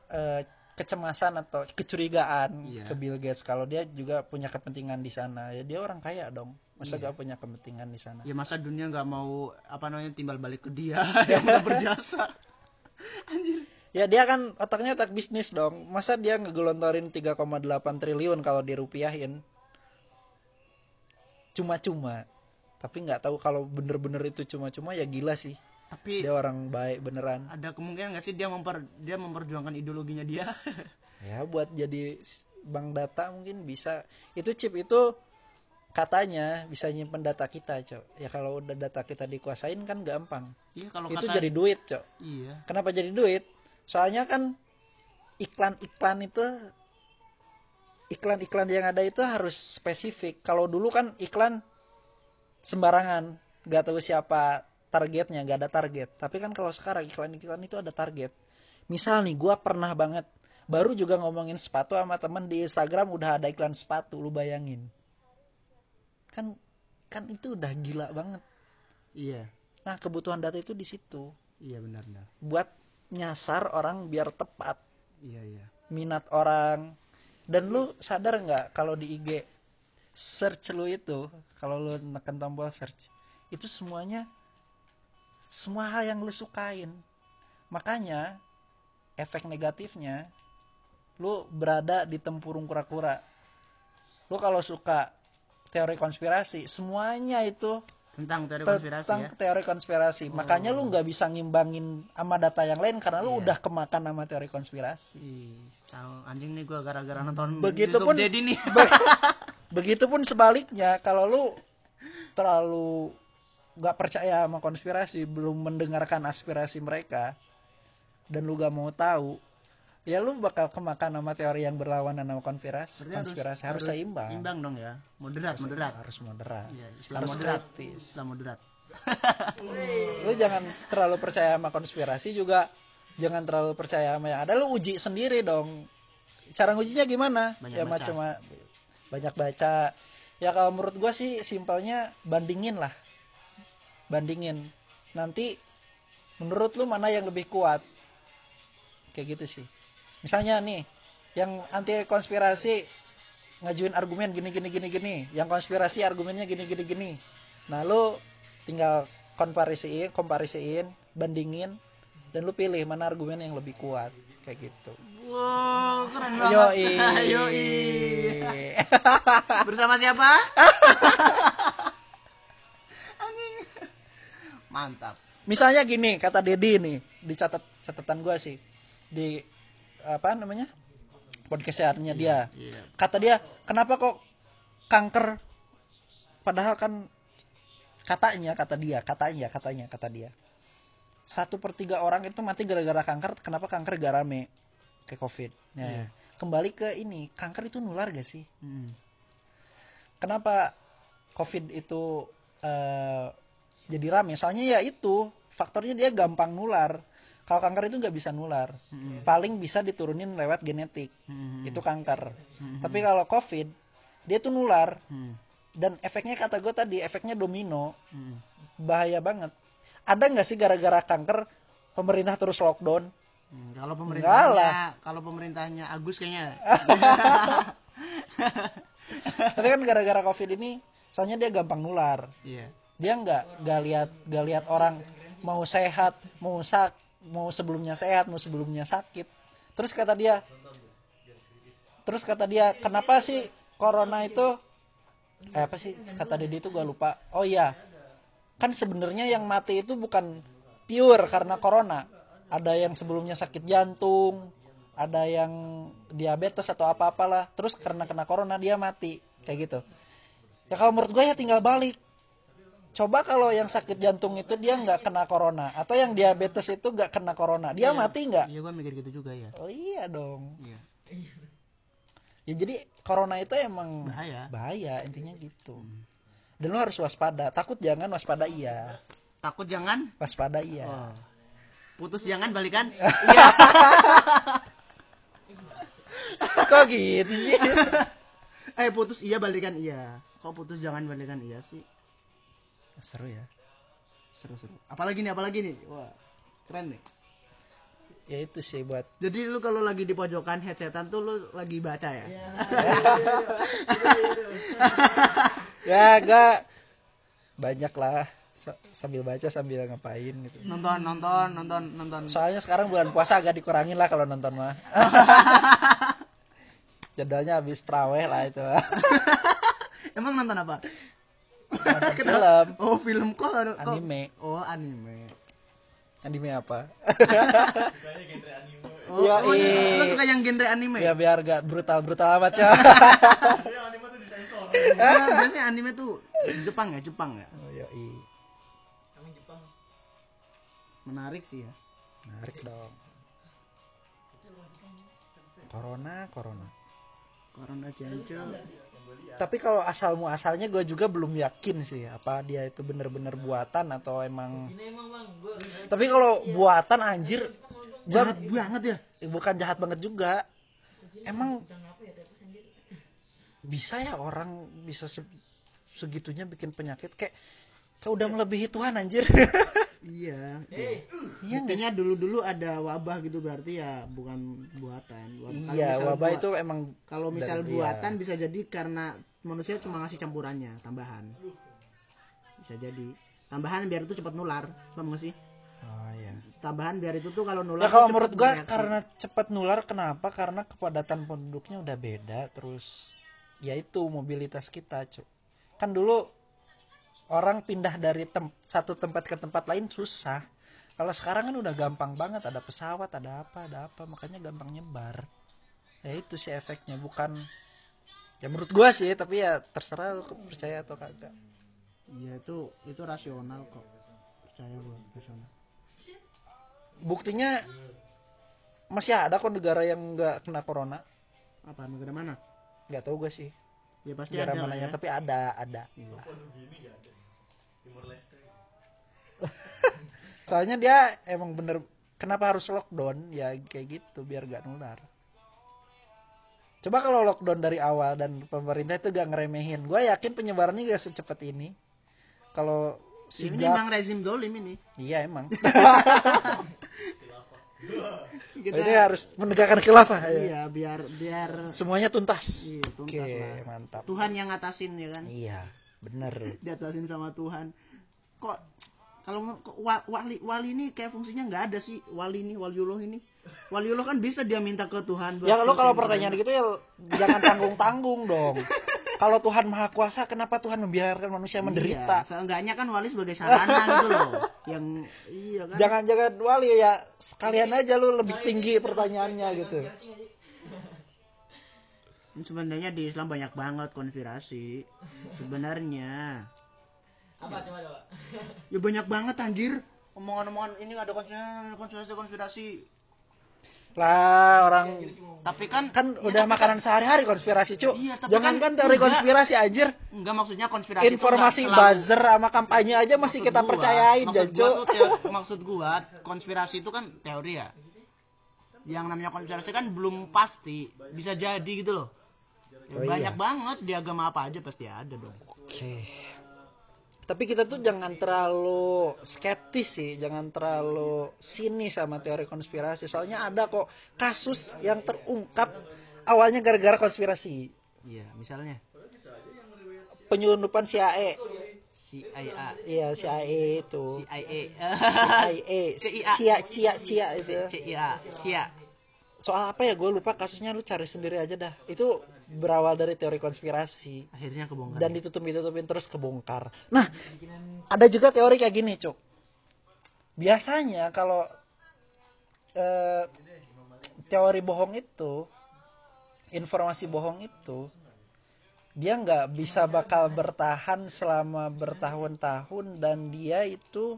Speaker 2: eh, kecemasan atau kecurigaan
Speaker 1: Iya.
Speaker 2: ke Bill Gates kalau dia juga punya kepentingan di sana. Ya dia orang kaya dong. Masa gak punya kepentingan di sana?
Speaker 1: Ya masa dunia nggak mau apa namanya timbal balik ke dia yang udah berjasa. Anjir.
Speaker 2: Ya dia kan otaknya otak bisnis dong. Masa dia ngegelontorin 3,8 triliun kalau dirupiahin? Cuma-cuma. Tapi nggak tahu kalau bener-bener itu cuma-cuma ya gila sih
Speaker 1: tapi
Speaker 2: dia orang baik beneran.
Speaker 1: ada kemungkinan nggak sih dia memper dia memperjuangkan ideologinya dia?
Speaker 2: Ya buat jadi bank data mungkin bisa. Itu chip itu katanya bisa nyimpen data kita cok. Ya kalau udah data kita dikuasain kan gampang.
Speaker 1: Iya kalau
Speaker 2: itu
Speaker 1: kata
Speaker 2: jadi duit cok.
Speaker 1: Iya.
Speaker 2: Kenapa jadi duit? Soalnya kan iklan-iklan itu iklan-iklan yang ada itu harus spesifik. Kalau dulu kan iklan sembarangan gak tahu siapa targetnya gak ada target. Tapi kan kalau sekarang iklan-iklan itu ada target. Misal nih gua pernah banget baru juga ngomongin sepatu sama temen di Instagram udah ada iklan sepatu lu bayangin. Kan kan itu udah gila banget.
Speaker 1: Iya.
Speaker 2: Nah kebutuhan data itu di situ.
Speaker 1: Iya benar benar.
Speaker 2: Buat nyasar orang biar tepat.
Speaker 1: Iya iya.
Speaker 2: Minat orang. Dan lu sadar nggak kalau di IG search lu itu kalau lu neken tombol search itu semuanya semua hal yang lu sukain. Makanya efek negatifnya lu berada di tempurung kura-kura. Lu kalau suka teori konspirasi semuanya itu
Speaker 1: tentang teori konspirasi
Speaker 2: tentang
Speaker 1: ya?
Speaker 2: teori konspirasi. Makanya lu nggak bisa ngimbangin sama data yang lain karena lu udah kemakan sama teori konspirasi.
Speaker 1: Ih, tahu. Anjing nih gua gara-gara nonton
Speaker 2: Begitupun-
Speaker 1: nih.
Speaker 2: Be- begitupun sebaliknya kalau lu terlalu nggak percaya sama konspirasi belum mendengarkan aspirasi mereka dan lu gak mau tahu ya lu bakal kemakan sama teori yang berlawanan sama konspirasi
Speaker 1: Berarti
Speaker 2: konspirasi harus, seimbang.
Speaker 1: imbang dong ya. Moderat moderat.
Speaker 2: harus moderat.
Speaker 1: Islam
Speaker 2: harus
Speaker 1: moderat.
Speaker 2: kritis
Speaker 1: Islam moderat.
Speaker 2: Lu jangan terlalu percaya sama konspirasi juga jangan terlalu percaya sama yang ada. Lu uji sendiri dong. Cara ngujinya gimana?
Speaker 1: Banyak
Speaker 2: ya macam banyak baca. Ya kalau menurut gua sih simpelnya bandingin lah bandingin. Nanti menurut lu mana yang lebih kuat? Kayak gitu sih. Misalnya nih yang anti konspirasi ngajuin argumen gini gini gini gini. Yang konspirasi argumennya gini gini gini. Nah lu tinggal komparisiin komparisiin bandingin dan lu pilih mana argumen yang lebih kuat. Kayak gitu.
Speaker 1: Wow keren banget. Yoi. bersama siapa. mantap.
Speaker 2: Misalnya gini kata Dedi nih di catat catatan gua sih di apa namanya podcastnya dia.
Speaker 1: Iya.
Speaker 2: kata dia kenapa kok kanker? Padahal kan katanya kata dia katanya katanya kata dia. Satu per tiga orang itu mati gara-gara kanker kenapa kanker gak rame kayak covid. Nah kembali ke ini kanker itu nular gak sih?
Speaker 1: Hmm.
Speaker 2: kenapa covid itu eh, jadi rame. Soalnya ya itu faktornya dia gampang nular. Kalau kanker itu nggak bisa nular. Paling bisa diturunin lewat genetik. Itu kanker. Tapi kalau covid dia tuh nular. Dan efeknya kata gue tadi efeknya domino. Bahaya banget. Ada nggak sih gara-gara kanker pemerintah terus lockdown?
Speaker 1: Hmm, kalau pemerintahnya kalau pemerintahnya Agus kayaknya.
Speaker 2: Tapi kan gara-gara covid ini soalnya dia gampang nular.
Speaker 1: Iya
Speaker 2: dia nggak nggak lihat nggak lihat orang mau sehat mau sak mau sebelumnya sehat mau sebelumnya sakit. Terus kata dia terus kata dia kenapa sih corona itu? Eh, apa sih? Kata Dedi itu gua lupa. Oh iya. Kan sebenarnya yang mati itu bukan pure karena corona. Ada yang sebelumnya sakit jantung ada yang diabetes atau apa apalah terus karena kena corona dia mati. Kayak gitu. Ya kalau menurut gue ya tinggal balik coba kalau yang sakit jantung itu dia nggak kena corona atau yang diabetes itu nggak kena corona dia mati nggak?
Speaker 1: Iya gua mikir gitu juga ya
Speaker 2: oh iya dong.
Speaker 1: Iya.
Speaker 2: Ya jadi corona itu emang
Speaker 1: Bahaya.
Speaker 2: bahaya intinya gitu. Dan lo harus waspada takut jangan waspada iya.
Speaker 1: Takut jangan?
Speaker 2: Waspada iya.
Speaker 1: Oh. putus jangan balikan?
Speaker 2: Kok gitu sih?
Speaker 1: Eh putus iya balikan iya. Kok putus jangan balikan iya sih
Speaker 2: seru ya.
Speaker 1: Seru-seru apalagi nih apalagi nih? Wah keren nih.
Speaker 2: Ya itu sih buat
Speaker 1: jadi lu kalau lagi di pojokan headsetan tuh lu lagi baca ya?
Speaker 2: Ya gak banyak lah. Sa- sambil baca sambil ngapain gitu.
Speaker 1: Nonton nonton nonton nonton.
Speaker 2: Soalnya sekarang bulan puasa agak dikurangin lah kalau nonton mah. Jadwalnya habis traweh lah itu.
Speaker 1: Emang nonton apa
Speaker 2: film
Speaker 1: oh film kok, kok?
Speaker 2: Anime.
Speaker 1: oh anime.
Speaker 2: Anime apa?
Speaker 1: Oh,
Speaker 2: Iya,
Speaker 1: oh,
Speaker 2: iya.
Speaker 1: lu suka yang genre anime?
Speaker 2: Ya biar gak brutal brutal amat ya
Speaker 1: Nah, biasanya anime tuh Jepang ya Jepang ya?
Speaker 2: Oh, yoi.
Speaker 3: Kami Jepang.
Speaker 1: menarik sih ya.
Speaker 2: Menarik dong. Corona corona.
Speaker 1: Corona Janjo
Speaker 2: tapi kalau asal muasalnya gue juga belum yakin sih apa dia itu bener-bener buatan atau emang tapi kalau buatan anjir. Gua
Speaker 1: jahat banget ya.
Speaker 2: Bukan jahat banget juga. Emang bisa ya orang bisa se- segitunya bikin penyakit. Kayak kayak udah melebihi Tuhan anjir
Speaker 1: iya
Speaker 3: Eh,
Speaker 2: iya nggak
Speaker 1: Buktinya dulu-dulu ada wabah gitu berarti ya bukan buatan. Wa- kalau
Speaker 2: iya wabah
Speaker 1: buat-
Speaker 2: itu emang
Speaker 1: kalau misal
Speaker 2: dari-
Speaker 1: buatan bisa jadi karena manusia cuma ngasih campurannya, tambahan. Bisa jadi. Tambahan biar itu cepat nular, paham nggak sih?
Speaker 2: oh iya
Speaker 1: Tambahan biar itu tuh kalau nular
Speaker 2: ya kalau menurut
Speaker 1: cepat
Speaker 2: gua
Speaker 1: bereaksi.
Speaker 2: karena cepat nular kenapa karena kepadatan penduduknya udah beda terus ya itu mobilitas kita cuk kan dulu orang pindah dari tem- satu tempat ke tempat lain susah kalau sekarang kan udah gampang banget ada pesawat ada apa ada apa makanya gampang nyebar ya itu sih efeknya bukan ya menurut gua sih tapi ya terserah lu percaya atau kagak
Speaker 1: Iya itu itu rasional kok. Percaya gua, rasional.
Speaker 2: buktinya masih ada kok negara yang nggak kena corona
Speaker 1: Apa negara mana?
Speaker 2: nggak tahu gue sih
Speaker 1: Ya pasti
Speaker 2: negara
Speaker 1: ada
Speaker 2: mananya
Speaker 1: ya.
Speaker 2: tapi ada ada soalnya dia emang bener kenapa harus lockdown ya kayak gitu biar gak nular coba kalau lockdown dari awal dan pemerintah itu gak ngeremehin gue yakin penyebarannya gak secepat ini kalau
Speaker 1: Ya, ini emang rezim dolim ini.
Speaker 2: iya emang
Speaker 1: Kita,
Speaker 2: ini harus menegakkan khilafah ya.
Speaker 1: iya biar biar
Speaker 2: semuanya tuntas
Speaker 1: Iya, tuntas
Speaker 2: oke
Speaker 1: lah.
Speaker 2: mantap
Speaker 1: Tuhan yang ngatasin ya kan.
Speaker 2: iya bener
Speaker 1: diatasin sama Tuhan kok kalau wali wali ini kayak fungsinya nggak ada sih wali ini waliullah ini waliullah kan bisa dia minta ke Tuhan
Speaker 2: Ya lo kalau pertanyaan gitu ya jangan tanggung-tanggung dong. Kalau Tuhan Maha Kuasa, kenapa Tuhan membiarkan manusia
Speaker 1: Iya,
Speaker 2: menderita?
Speaker 1: seenggaknya kan wali sebagai sarana gitu loh yang iya kan
Speaker 2: Jangan-jangan wali ya sekalian aja lu lebih tinggi pertanyaannya gitu.
Speaker 1: sebenarnya di Islam banyak banget konspirasi sebenarnya
Speaker 3: apa coba coba?
Speaker 1: ya banyak banget anjir. Omongan-omongan ini ada konspirasi konspirasi konspirasi.
Speaker 2: Lah orang
Speaker 1: tapi kan
Speaker 2: kan udah makanan sehari-hari konspirasi cu
Speaker 1: Iya,
Speaker 2: jangan kan
Speaker 1: kan
Speaker 2: teori
Speaker 1: enggak.
Speaker 2: konspirasi anjir.
Speaker 1: Enggak maksudnya konspirasi itu
Speaker 2: informasi
Speaker 1: selalu-
Speaker 2: buzzer sama kampanye aja masih
Speaker 1: Maksud
Speaker 2: kita
Speaker 1: gua-
Speaker 2: percayain
Speaker 1: maksud gua tuh teo- maksud gua konspirasi itu kan teori ya. Yang namanya konspirasi kan belum pasti bisa jadi gitu loh. Ya,
Speaker 2: Oh, iya.
Speaker 1: banyak banget di agama apa aja pasti ada dong.
Speaker 2: Oke. Tapi kita tuh jangan terlalu skeptis sih, jangan terlalu sinis sama teori konspirasi. Soalnya ada kok kasus yang terungkap awalnya gara-gara konspirasi.
Speaker 1: iya misalnya
Speaker 2: Penyelundupan CIA.
Speaker 1: CIA
Speaker 2: Iya, CIA itu.
Speaker 1: CIA
Speaker 2: CIA.
Speaker 1: CIA.
Speaker 2: Cia cia cia itu.
Speaker 1: CIA CIA
Speaker 2: Soal apa ya? Gue lupa kasusnya lu cari sendiri aja dah. Itu berawal dari teori konspirasi.
Speaker 1: akhirnya kebongkar
Speaker 2: dan ditutup-tutupin terus kebongkar. Nah, ada juga teori kayak gini, Cuk. Biasanya kalau eh, teori bohong itu, informasi bohong itu, dia nggak bisa bakal bertahan selama bertahun-tahun dan dia itu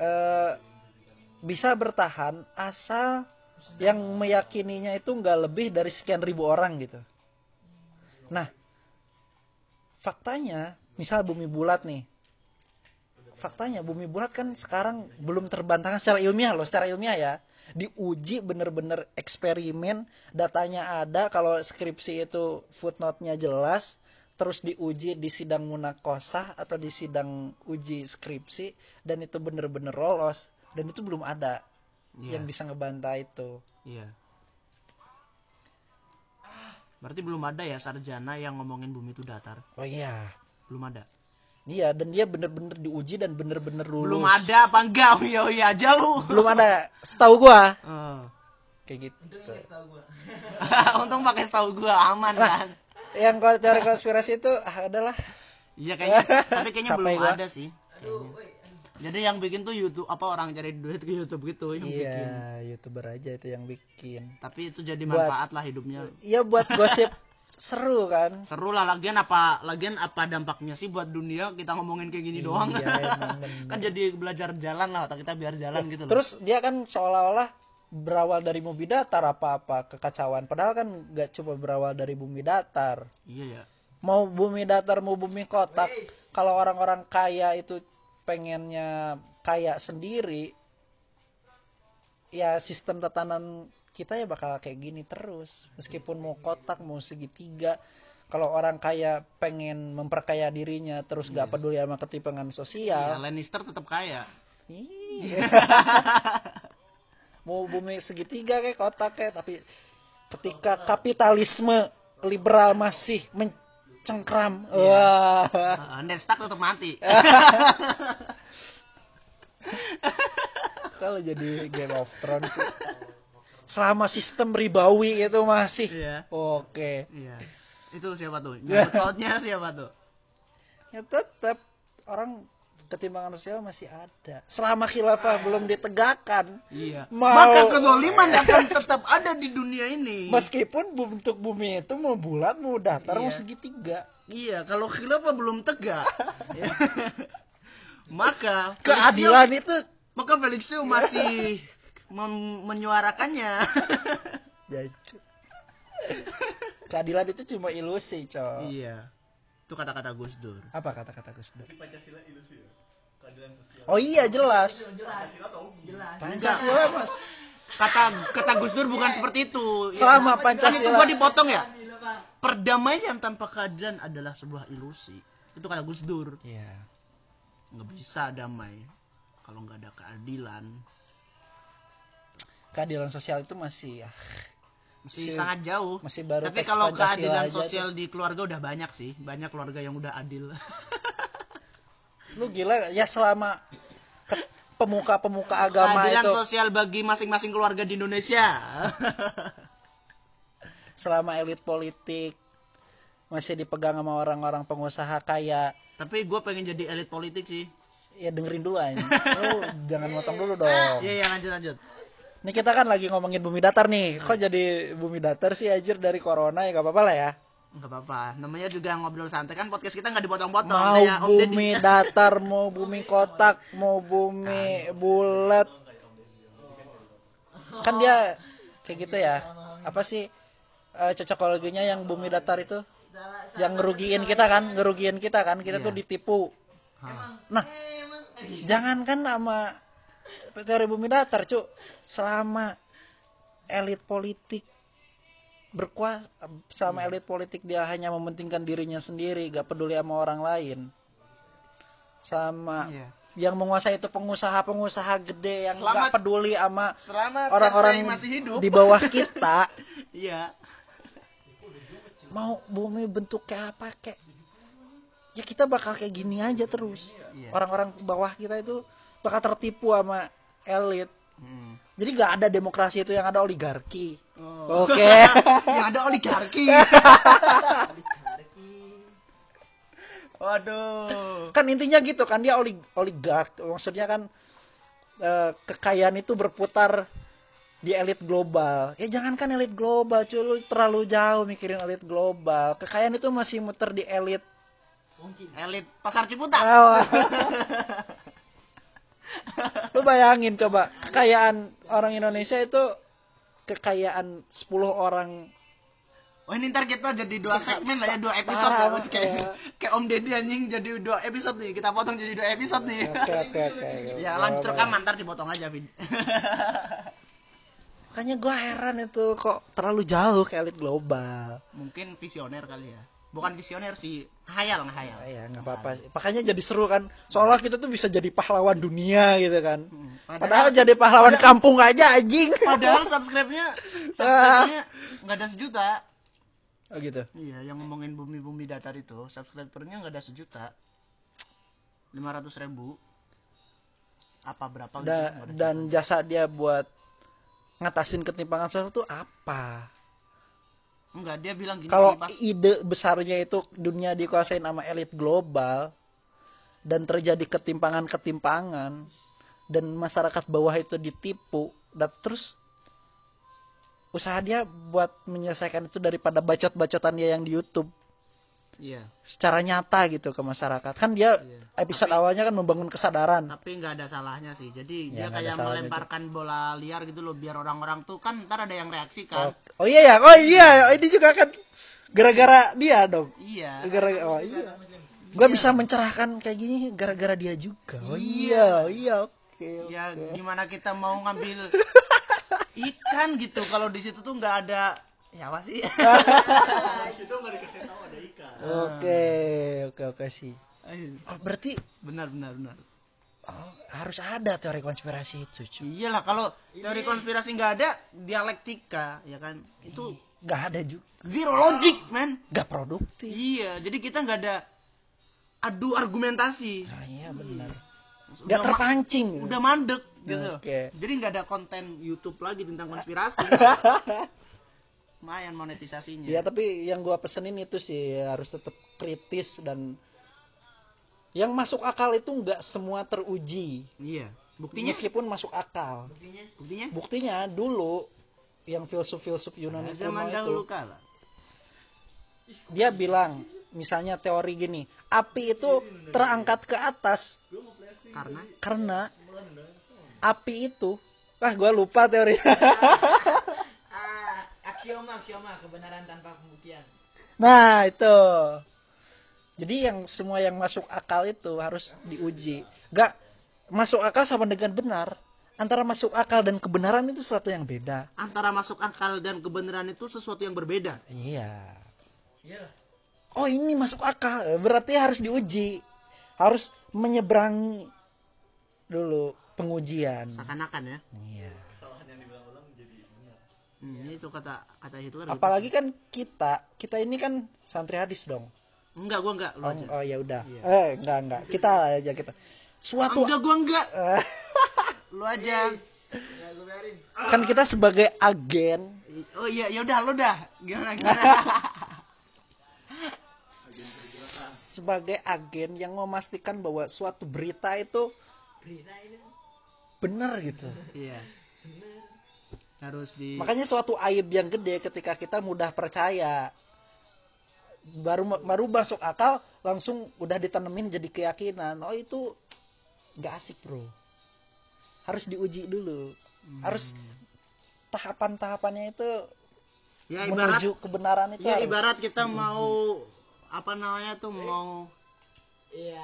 Speaker 2: eh, bisa bertahan asal yang meyakininya itu nggak lebih dari sekian ribu orang gitu. Nah, faktanya, misal bumi bulat nih. Faktanya bumi bulat kan sekarang belum terbantahkan secara ilmiah loh, secara ilmiah ya. Diuji bener-bener eksperimen, datanya ada, kalau skripsi itu footnote-nya jelas, terus diuji di sidang munakosah atau di sidang uji skripsi, dan itu bener-bener lolos, dan itu belum ada yang bisa ngebantah itu.
Speaker 1: iya berarti belum ada ya sarjana yang ngomongin bumi itu datar
Speaker 2: Oh iya,
Speaker 1: belum ada
Speaker 2: Iya, dan dia bener-bener diuji dan bener-bener lulus.
Speaker 1: belum ada apa enggak iya iya aja lu
Speaker 2: Belum ada. Setahu gua
Speaker 1: Eh.
Speaker 2: kayak gitu.
Speaker 1: untung pakai setahu gua aman kan
Speaker 2: Yang kalau teori konspirasi itu ah, adalah
Speaker 1: iya kayaknya tapi kayaknya
Speaker 2: Capek
Speaker 1: belum
Speaker 2: gua.
Speaker 1: ada sih kayaknya. Jadi yang bikin tuh YouTube apa orang cari duit ke YouTube gitu yang bikin
Speaker 2: iya, YouTuber aja itu yang bikin.
Speaker 1: tapi itu jadi manfaat lah hidupnya
Speaker 2: Iya buat gosip seru kan.
Speaker 1: seru lah lagian apa lagian apa dampaknya sih buat dunia kita ngomongin kayak gini doang
Speaker 2: Iya, emang bener.
Speaker 1: kan jadi belajar jalan lah otak kita biar jalan gitu loh
Speaker 2: Terus dia kan seolah-olah berawal dari bumi datar apa-apa kekacauan. Padahal kan nggak cuma berawal dari bumi datar.
Speaker 1: iya ya
Speaker 2: mau bumi datar mau bumi kotak kalau orang-orang kaya itu pengennya kaya sendiri ya sistem tatanan kita ya bakal kayak gini terus. Meskipun mau kotak mau segitiga kalau orang kaya pengen memperkaya dirinya terus gak peduli sama ketimpangan sosial.
Speaker 1: Lannister tetap kaya.
Speaker 2: Iya. mau bumi segitiga kayak kotak kayak tapi ketika kapitalisme liberal masih mencengkram wah.
Speaker 1: Uh, Ned Stark tetap mati.
Speaker 2: Kalau jadi Game of Thrones sih selama sistem ribawi itu masih.
Speaker 1: Iya.
Speaker 2: oke.
Speaker 1: Iya. Itu siapa tuh? Pautnya siapa tuh?
Speaker 2: Ya tetap orang ketimpangan sosial masih ada. Selama khilafah belum ditegakkan
Speaker 1: iya.
Speaker 2: Mau-
Speaker 1: maka kezoliman akan tetap ada di dunia ini.
Speaker 2: Meskipun bentuk bumi itu mau bulat mau datar mau
Speaker 1: Iya.
Speaker 2: segitiga.
Speaker 1: Iya kalau khilafah belum tegak. Ya, maka
Speaker 2: keadilan itu
Speaker 1: Xiu- maka Felix Xiu masih mem- menyuarakannya.
Speaker 2: Keadilan itu cuma ilusi cow
Speaker 1: iya. Itu kata-kata Gus Dur.
Speaker 2: Apa kata-kata Gus Dur oh iya jelas. Pancasila mas
Speaker 1: kata kata Gus Dur bukan seperti itu.
Speaker 2: Selama
Speaker 1: kan itu
Speaker 2: Pancasila-
Speaker 1: gua dipotong ya? Perdamaian tanpa keadilan adalah sebuah ilusi. Itu kata Gus Dur.
Speaker 2: Iya.
Speaker 1: nggak bisa damai kalau nggak ada keadilan.
Speaker 2: Keadilan sosial itu masih ya
Speaker 1: masih
Speaker 2: Masih-
Speaker 1: sangat jauh.
Speaker 2: masih baru
Speaker 1: tapi kalau
Speaker 2: Pancasila
Speaker 1: keadilan sosial di keluarga udah banyak sih. Banyak keluarga yang udah adil
Speaker 2: lu gila ya selama pemuka-pemuka agama
Speaker 1: keadilan
Speaker 2: itu.
Speaker 1: sosial bagi masing-masing keluarga di Indonesia.
Speaker 2: Selama elit politik masih dipegang sama orang-orang pengusaha kaya.
Speaker 1: Tapi gue pengen jadi elit politik sih.
Speaker 2: Ya dengerin dulu aja. Lu jangan motong dulu dong.
Speaker 1: Iya iya lanjut lanjut.
Speaker 2: Ini kita kan lagi ngomongin bumi datar nih. Kok jadi bumi datar sih anjir? Dari corona ya gak apa-apa lah ya.
Speaker 1: Nggak apa-apa. Namanya juga ngobrol santai kan podcast kita nggak dipotong-potong.
Speaker 2: Mau
Speaker 1: kayak Deddy.
Speaker 2: bumi datar, mau bumi kotak, mau bumi bulat. kan dia kayak gitu ya. Apa sih eh, cocokologinya yang bumi datar itu? Yang ngerugiin kita kan ngerugiin kita kan. Kita tuh ditipu. Nah jangankan sama teori bumi datar cuk. Selama elit politik berkuasa sama elit politik dia hanya mementingkan dirinya sendiri gak peduli sama orang lain sama
Speaker 1: Iya.
Speaker 2: yang menguasai itu pengusaha-pengusaha gede yang
Speaker 1: Selamat-
Speaker 2: gak peduli sama orang-orang
Speaker 1: Cersei masih hidup.
Speaker 2: di bawah kita
Speaker 1: Iya.
Speaker 2: mau bumi bentuk kayak apa kayak ya kita bakal kayak gini aja terus
Speaker 1: Iya.
Speaker 2: orang-orang bawah kita itu bakal tertipu sama elit
Speaker 1: Hmm.
Speaker 2: Jadi gak ada demokrasi itu yang ada oligarki
Speaker 1: Oh.
Speaker 2: oke
Speaker 1: yang ada oligarki. Waduh.
Speaker 2: kan intinya gitu kan dia oli oligark maksudnya kan eh, kekayaan itu berputar di elit global ya jangankan elit global cuy lu terlalu jauh mikirin elit global kekayaan itu masih muter di elit
Speaker 1: Elit pasar Ciputat.
Speaker 2: lu bayangin coba kekayaan orang Indonesia itu kekayaan 10 orang
Speaker 1: Oh ini ntar kita jadi dua segmen lah ya dua episode lah kayak
Speaker 2: ya.
Speaker 1: kayak Om Deddy anjing jadi dua episode nih kita potong jadi dua episode nih.
Speaker 2: oke oke oke
Speaker 1: ya lanjut rekaman ntar dipotong aja Vid.
Speaker 2: makanya gua heran itu kok terlalu jauh ke elit global
Speaker 1: Mungkin visioner kali ya. Bukan visioner sih, hayal ngehayal.
Speaker 2: ya nggak apa-apa sih. makanya jadi seru kan soalnya kita tuh bisa jadi pahlawan dunia gitu kan padahal, jadi pahlawan kampung aja anjing
Speaker 1: Padahal subscribe-nya subscribe-nya nggak ada sejuta.
Speaker 2: oh gitu
Speaker 1: Iya, yang ngomongin bumi-bumi datar itu, subscribernya nggak ada sejuta. 500 ribu. Apa berapa gitu?
Speaker 2: Da-
Speaker 1: nggak ada
Speaker 2: dan jasa dia buat ngatasin ketimpangan sosial itu apa
Speaker 1: Enggak, dia bilang gini
Speaker 2: kalau
Speaker 1: pas
Speaker 2: ide besarnya itu dunia dikuasain sama elit global dan terjadi ketimpangan-ketimpangan dan masyarakat bawah itu ditipu dan terus usaha dia buat menyelesaikan itu daripada bacot-bacotan dia yang di YouTube
Speaker 1: Iya.
Speaker 2: secara nyata gitu ke masyarakat. Kan dia episode awalnya kan membangun kesadaran.
Speaker 1: Tapi nggak ada salahnya sih. Jadi
Speaker 2: Ya,
Speaker 1: dia
Speaker 2: nggak
Speaker 1: kayak melemparkan bola liar gitu loh biar orang-orang tuh kan ntar ada yang reaksi kan.
Speaker 2: oh, oh iya ya? Oh iya ini juga kan gara-gara dia dong.
Speaker 1: Iya.
Speaker 2: gara-gara oh iya. Gua bisa mencerahkan kayak gini gara-gara dia juga. Oh iya iya. oke
Speaker 1: Ya gimana kita mau ngambil ikan gitu kalau di situ tuh nggak ada ya apa sih?
Speaker 2: oke oke oke sih oh, berarti
Speaker 1: benar benar benar.
Speaker 2: oh, harus ada teori konspirasi itu cuy
Speaker 1: Iyalah kalau teori konspirasi nggak ada dialektika ya kan itu
Speaker 2: nggak ada juga
Speaker 1: zero logic man.
Speaker 2: nggak produktif
Speaker 1: Iya jadi kita nggak ada adu argumentasi.
Speaker 2: nah, iya benar
Speaker 1: Udah
Speaker 2: nggak
Speaker 1: ma-
Speaker 2: terpancing
Speaker 1: udah mandek gitu.
Speaker 2: Oke.
Speaker 1: Jadi nggak ada konten YouTube lagi tentang konspirasi. Lumayan monetisasinya.
Speaker 2: ya tapi yang gua pesenin itu sih harus tetap kritis dan yang masuk akal itu nggak semua teruji
Speaker 1: Iya. Buktinya?
Speaker 2: meskipun masuk akal
Speaker 1: Buktinya?
Speaker 2: buktinya dulu yang filsuf-filsuf Yunani kuno
Speaker 1: Zaman
Speaker 2: itu
Speaker 1: dahulu kala.
Speaker 2: dia bilang misalnya teori gini api itu terangkat ke atas
Speaker 1: Karena
Speaker 2: karena api itu ah gua lupa teori
Speaker 3: aksioma aksioma kebenaran tanpa pembuktian.
Speaker 2: nah itu. Jadi yang semua yang masuk akal itu harus diuji. Gak masuk akal sama dengan benar. Antara masuk akal dan kebenaran itu sesuatu yang beda.
Speaker 1: Antara masuk akal dan kebenaran itu sesuatu yang berbeda.
Speaker 2: iya.
Speaker 3: Iyalah.
Speaker 2: oh ini masuk akal. Berarti harus diuji. Harus menyeberangi dulu pengujian.
Speaker 1: Seakan-akan ya.
Speaker 2: iya
Speaker 1: Hmm, itu kata kata itu kan.
Speaker 2: apalagi kan kita kita ini kan santri hadis dong
Speaker 1: Enggak, gua enggak. Lu
Speaker 2: oh,
Speaker 1: aja.
Speaker 2: oh ya udah eh enggak enggak kita aja kita suatu
Speaker 1: Enggak, gua enggak. Lu aja.
Speaker 3: Ya
Speaker 2: kan kita sebagai agen
Speaker 1: Oh iya, ya udah lu dah. Gimana gimana?
Speaker 2: sebagai agen yang memastikan bahwa suatu berita itu
Speaker 3: Berita ini.
Speaker 2: benar gitu
Speaker 1: Iya. Harus di
Speaker 2: makanya suatu aib yang gede ketika kita mudah percaya baru baru masuk akal langsung udah ditanemin jadi keyakinan. Oh itu nggak asik bro. Harus diuji dulu. Harus tahapan-tahapannya itu
Speaker 1: ya ibarat
Speaker 2: menuju kebenaran itu
Speaker 1: ya
Speaker 2: harus
Speaker 1: ibarat kita mau apa namanya tuh mau
Speaker 3: Iya.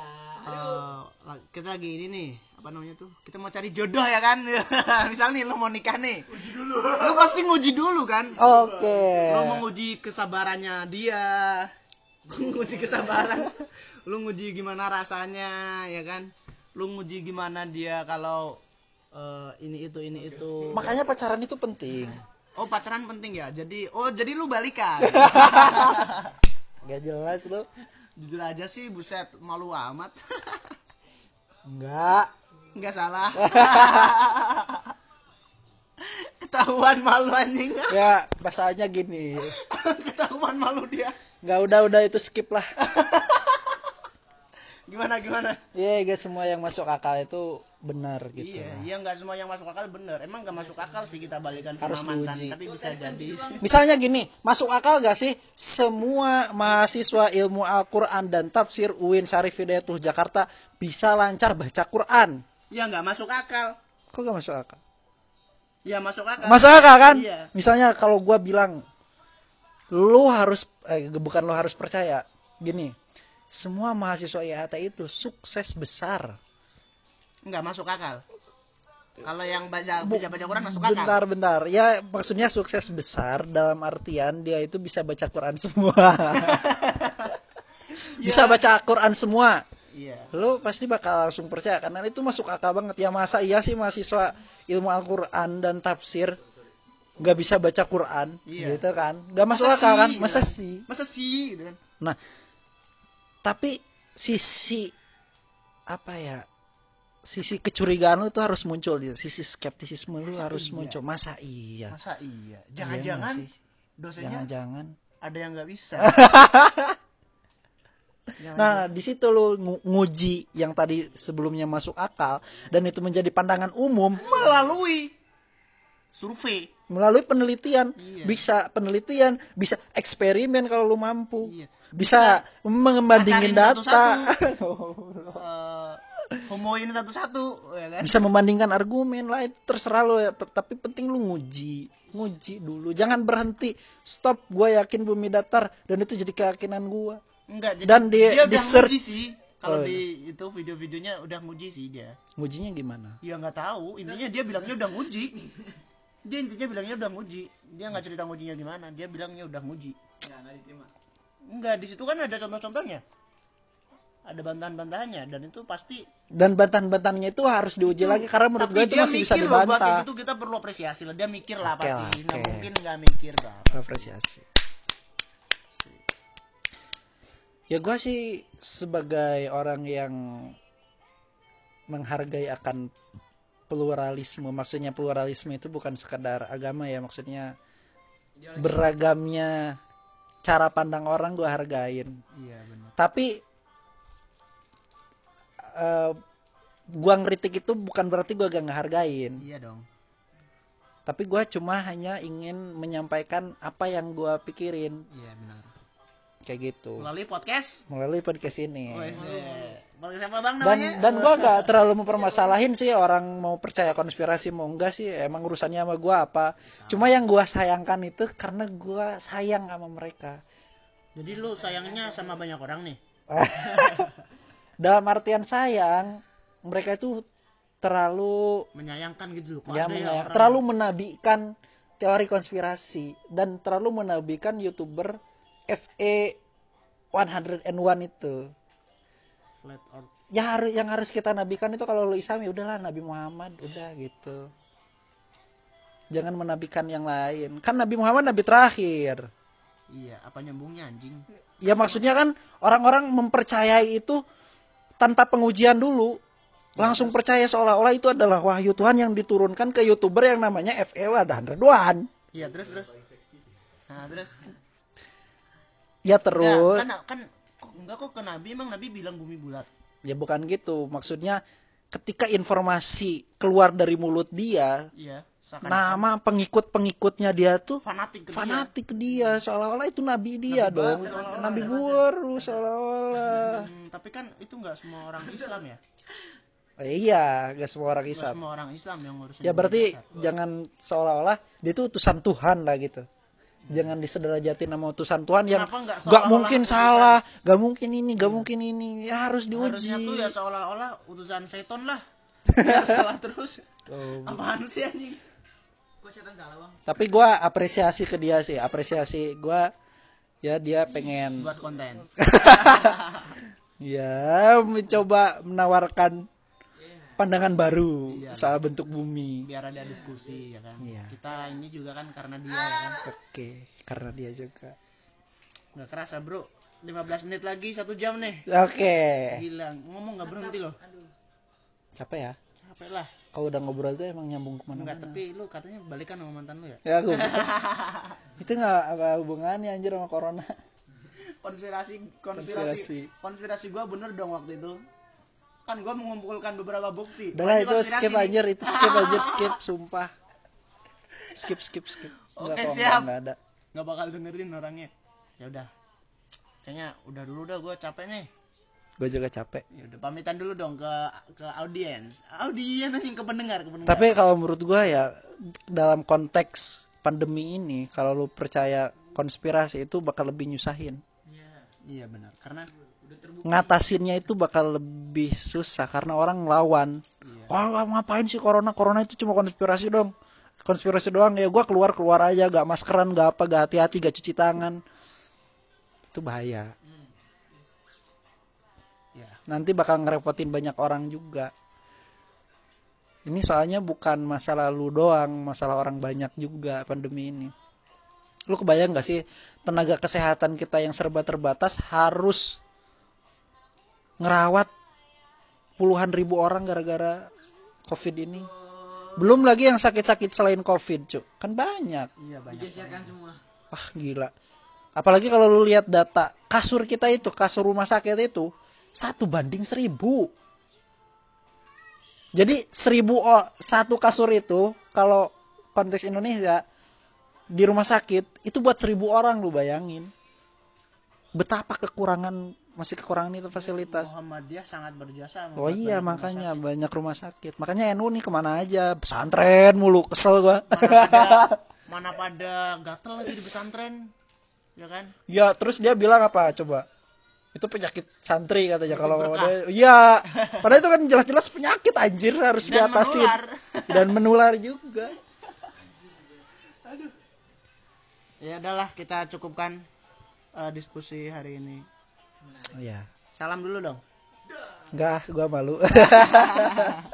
Speaker 1: la- kita lagi ini nih apa namanya tuh? Kita mau cari jodoh ya kan? Misal nih lu mau nikah nih. Uji dulu. Lu pasti nguji dulu kan?
Speaker 2: Oke.
Speaker 1: Lu mau nguji kesabarannya dia. Nguji kesabaran. Lu nguji gimana rasanya ya kan? Lu nguji gimana dia kalau eh, ini itu ini itu.
Speaker 2: Makanya pacaran itu penting.
Speaker 1: Oh pacaran penting ya? Jadi oh jadi lu balikan.
Speaker 2: Gak jelas lu.
Speaker 1: Jujur aja sih buset malu amat.
Speaker 2: Enggak
Speaker 1: nggak salah. Ketahuan malu anjing.
Speaker 2: Ya bahasanya gini.
Speaker 1: Ketahuan malu dia.
Speaker 2: Nggak udah udah itu skip lah.
Speaker 1: Gimana gimana?
Speaker 2: Ya guys semua yang masuk akal itu benar gitu
Speaker 1: iya iya nggak semua yang masuk akal bener emang nggak masuk akal sih kita balikan
Speaker 2: Harus
Speaker 1: sama mantan
Speaker 2: diuji.
Speaker 1: tapi bisa jadi.
Speaker 2: Misalnya gini, masuk akal gak sih semua mahasiswa ilmu Al-Quran dan tafsir UIN Syarif Hidayatullah Jakarta bisa lancar baca Quran?
Speaker 1: Ya nggak masuk akal
Speaker 2: Kok gak masuk akal?
Speaker 1: ya masuk akal
Speaker 2: Masuk akal kan?
Speaker 1: Iya.
Speaker 2: Misalnya kalau gua bilang, lu harus, eh, bukan lu harus percaya, gini, semua mahasiswa IAT itu sukses besar.
Speaker 1: nggak masuk akal kalau yang baca bisa baca Quran masuk akal
Speaker 2: Bentar, bentar. Ya maksudnya sukses besar dalam artian dia itu bisa baca Quran semua. bisa baca Quran semua.
Speaker 1: Iya
Speaker 2: Lo pasti bakal langsung percaya karena itu masuk akal banget. Ya masa iya sih mahasiswa ilmu Al-Quran dan tafsir nggak bisa baca Quran
Speaker 1: Iya.
Speaker 2: gitu kan? Nggak masuk
Speaker 1: Masa
Speaker 2: akal kan?
Speaker 1: sih?
Speaker 2: Masa
Speaker 1: Gitu
Speaker 2: sih?
Speaker 1: masa sih gitu kan
Speaker 2: Nah, tapi sisi apa ya? Sisi kecurigaan lu tuh harus muncul gitu. Sisi skeptisisme lu harus muncul. Masa iya?
Speaker 1: masa iya
Speaker 2: Iya
Speaker 1: jangan-jangan
Speaker 2: sih?
Speaker 1: dosanya
Speaker 2: Jangan-jangan.
Speaker 1: ada yang nggak bisa
Speaker 2: Nah, di situ lu ngu- nguji yang tadi sebelumnya masuk akal dan itu menjadi pandangan umum
Speaker 1: melalui survei
Speaker 2: melalui penelitian.
Speaker 1: Iya.
Speaker 2: Bisa penelitian, bisa eksperimen kalau lu mampu.
Speaker 1: Iya.
Speaker 2: Bisa membandingin
Speaker 1: Pacarin
Speaker 2: data.
Speaker 1: Eh, homoin satu-satu ya kan
Speaker 2: bisa membandingkan argumen lah itu terserah lo ya tapi penting lu nguji nguji dulu jangan berhenti stop gue yakin bumi datar dan itu jadi keyakinan gue
Speaker 1: enggak jadi
Speaker 2: Dan di-
Speaker 1: dia
Speaker 2: di
Speaker 1: udah
Speaker 2: search.
Speaker 1: nguji sih. Kalau
Speaker 2: Oh,
Speaker 1: di itu video-videonya udah nguji sih dia.
Speaker 2: Ngujinya gimana?
Speaker 1: Ya nggak tahu. Intinya dia bilangnya udah nguji. Dia intinya bilangnya udah nguji. Dia nggak cerita ngujinya gimana. Dia bilangnya udah nguji.
Speaker 3: Ya, nggak diterima.
Speaker 1: enggak di situ kan ada contoh-contohnya. Ada bantahan-bantahannya dan itu pasti
Speaker 2: dan bantahan-bantahannya itu harus diuji lagi karena menurut gue
Speaker 1: tapi
Speaker 2: itu
Speaker 1: dia
Speaker 2: masih bisa
Speaker 1: mikir loh buat
Speaker 2: dibantah.
Speaker 1: kayak gitu kita perlu apresiasi lah. Dia mikir lah
Speaker 2: Oke
Speaker 1: pasti.
Speaker 2: Lah,
Speaker 1: nggak
Speaker 2: oke.
Speaker 1: mungkin nggak mikir
Speaker 2: apresiasi ya gue sih sebagai orang yang menghargai akan pluralisme maksudnya pluralisme itu bukan sekedar agama ya maksudnya beragamnya cara pandang orang gue hargain.
Speaker 1: Iya benar.
Speaker 2: Tapi eh gua ngeritik itu bukan berarti gua gak ngehargain.
Speaker 1: Iya dong.
Speaker 2: Tapi gua cuma hanya ingin menyampaikan apa yang gua pikirin.
Speaker 1: Iya benar
Speaker 2: kayak gitu.
Speaker 1: Melalui podcast?
Speaker 2: Melalui podcast ini.
Speaker 1: Wes, eh, podcast apa bang
Speaker 2: dan
Speaker 1: namanya?
Speaker 2: dan gua gak terlalu mempermasalahin sih orang mau percaya konspirasi mau enggak sih. Emang urusannya sama gua apa. Cuma yang gua sayangkan itu karena gua sayang sama mereka.
Speaker 1: Jadi lu sayangnya sama banyak orang nih?
Speaker 2: Dalam artian sayang mereka itu terlalu
Speaker 1: menyayangkan gitu loh
Speaker 2: ya menyayang- terlalu menabikan teori konspirasi dan terlalu menabikan youtuber FE 101 itu.
Speaker 1: Flat earth.
Speaker 2: Ya harus yang harus kita nabikan itu kalau lu Islam ya udahlah Nabi Muhammad udah gitu. Jangan menabikan yang lain. Kan Nabi Muhammad Nabi terakhir.
Speaker 1: Iya apa nyambungnya anjing?
Speaker 2: Ya maksudnya kan orang-orang mempercayai itu tanpa pengujian dulu. Langsung percaya seolah-olah itu adalah wahyu Tuhan yang diturunkan ke youtuber yang namanya FE 101
Speaker 1: iya terus terus. Nah terus
Speaker 2: ya
Speaker 1: Ya,
Speaker 2: terus.
Speaker 1: kan kan kok enggak kok ke nabi emang nabi bilang bumi bulat?
Speaker 2: Ya bukan gitu. Maksudnya ketika informasi keluar dari mulut dia
Speaker 1: iya
Speaker 2: nama pengikut-pengikutnya dia tuh
Speaker 1: fanatik ke dia.
Speaker 2: fanatik ke dia. Seolah-olah itu nabi dia dong. nabi baru seolah-olah.
Speaker 1: Hmm, tapi kan itu enggak semua orang Islam ya?
Speaker 2: Eh, iya gak semua orang Islam.
Speaker 1: semua orang Islam yang ngurusin
Speaker 2: ya berarti jangan seolah-olah dia tuh utusan Tuhan lah gitu jangan disederhajatin nama utusan Tuhan yang
Speaker 1: nggak
Speaker 2: gak mungkin salah gak mungkin ini gak mungkin ini. Ya harus diuji.
Speaker 1: Harusnya tuh ya seolah-olah utusan seton lah. Salah terus.
Speaker 2: Oh.
Speaker 1: apaan sih anjing? Setan
Speaker 2: tapi gua apresiasi ke dia sih apresiasi gua ya dia pengen
Speaker 1: buat konten.
Speaker 2: Ya mencoba menawarkan pandangan baru soal bentuk bumi.
Speaker 1: Biar ada diskusi ya kan?
Speaker 2: Iya.
Speaker 1: kita ini juga kan karena dia ya kan?
Speaker 2: Oke karena dia juga.
Speaker 1: Nggak kerasa bro. 15 menit lagi satu jam nih.
Speaker 2: Oke.
Speaker 1: Gila ngomong nggak berhenti loh.
Speaker 2: Capek ya?
Speaker 1: Capek lah.
Speaker 2: Kalau udah ngobrol tuh emang nyambung
Speaker 1: enggak
Speaker 2: ke mana-mana
Speaker 1: tapi lu katanya balikan sama mantan lu ya?
Speaker 2: Ya gue itu nggak apa hubungannya anjir sama corona.
Speaker 1: Konspirasi
Speaker 2: Konspirasi.
Speaker 1: konspirasi. Konspirasi gua bener dong waktu itu kan gua mengumpulkan beberapa bukti.
Speaker 2: Udah itu skip anjir itu skip anjir skip sumpah. Skip skip skip.
Speaker 1: Oke,
Speaker 2: kok,
Speaker 1: siap.
Speaker 2: nggak, ada.
Speaker 1: Nggak bakal dengerin orangnya. Ya udah. Kayaknya udah dulu dah gua capek nih.
Speaker 2: Gue juga capek.
Speaker 1: Ya udah pamitan dulu dong ke ke audiens. Audiens anjing ke pendengar ke pendengar.
Speaker 2: Tapi kalau menurut gue ya dalam konteks pandemi ini kalau lu percaya konspirasi itu bakal lebih nyusahin.
Speaker 1: Iya benar. Karena
Speaker 2: ngatasinnya itu bakal lebih susah karena orang ngelawan. Wah ngapain sih corona? Corona itu cuma konspirasi dong. Konspirasi doang ya gua keluar keluar aja. Gak maskeran gak apa gak hati-hati gak cuci tangan. Itu bahaya.
Speaker 1: Ya.
Speaker 2: Nanti bakal ngerepotin banyak orang juga. Ini soalnya bukan masalah lu doang masalah orang banyak juga pandemi ini. Lu kebayang gak sih tenaga kesehatan kita yang serba terbatas harus ngerawat puluhan ribu orang gara-gara covid ini. Belum lagi yang sakit-sakit selain covid cuk kan banyak.
Speaker 1: Iya banyak
Speaker 3: Digeserkan semua.
Speaker 2: wah gila. Apalagi kalau lu lihat data kasur kita itu kasur rumah sakit itu satu banding seribu. Jadi seribu o- satu kasur itu kalau konteks Indonesia di rumah sakit itu buat seribu orang lu bayangin. Betapa kekurangan masih kekurangan itu fasilitas
Speaker 1: Muhammadiyah sangat berjasa
Speaker 2: oh iya
Speaker 1: banyak rumah
Speaker 2: makanya
Speaker 1: sakit.
Speaker 2: banyak rumah sakit makanya NU nih ke mana aja pesantren mulu kesel gua
Speaker 1: mana pada mana pada gatel lagi di pesantren ya kan
Speaker 2: Ya terus dia bilang apa coba? Itu penyakit santri katanya kalau dia Iya. Padahal itu kan jelas-jelas penyakit anjir harus
Speaker 1: Dan menular.
Speaker 2: dan menular juga.
Speaker 1: ya udahlah kita cukupkan eh, diskusi hari ini
Speaker 2: Iya.
Speaker 1: salam dulu dong
Speaker 2: Enggak, gua malu.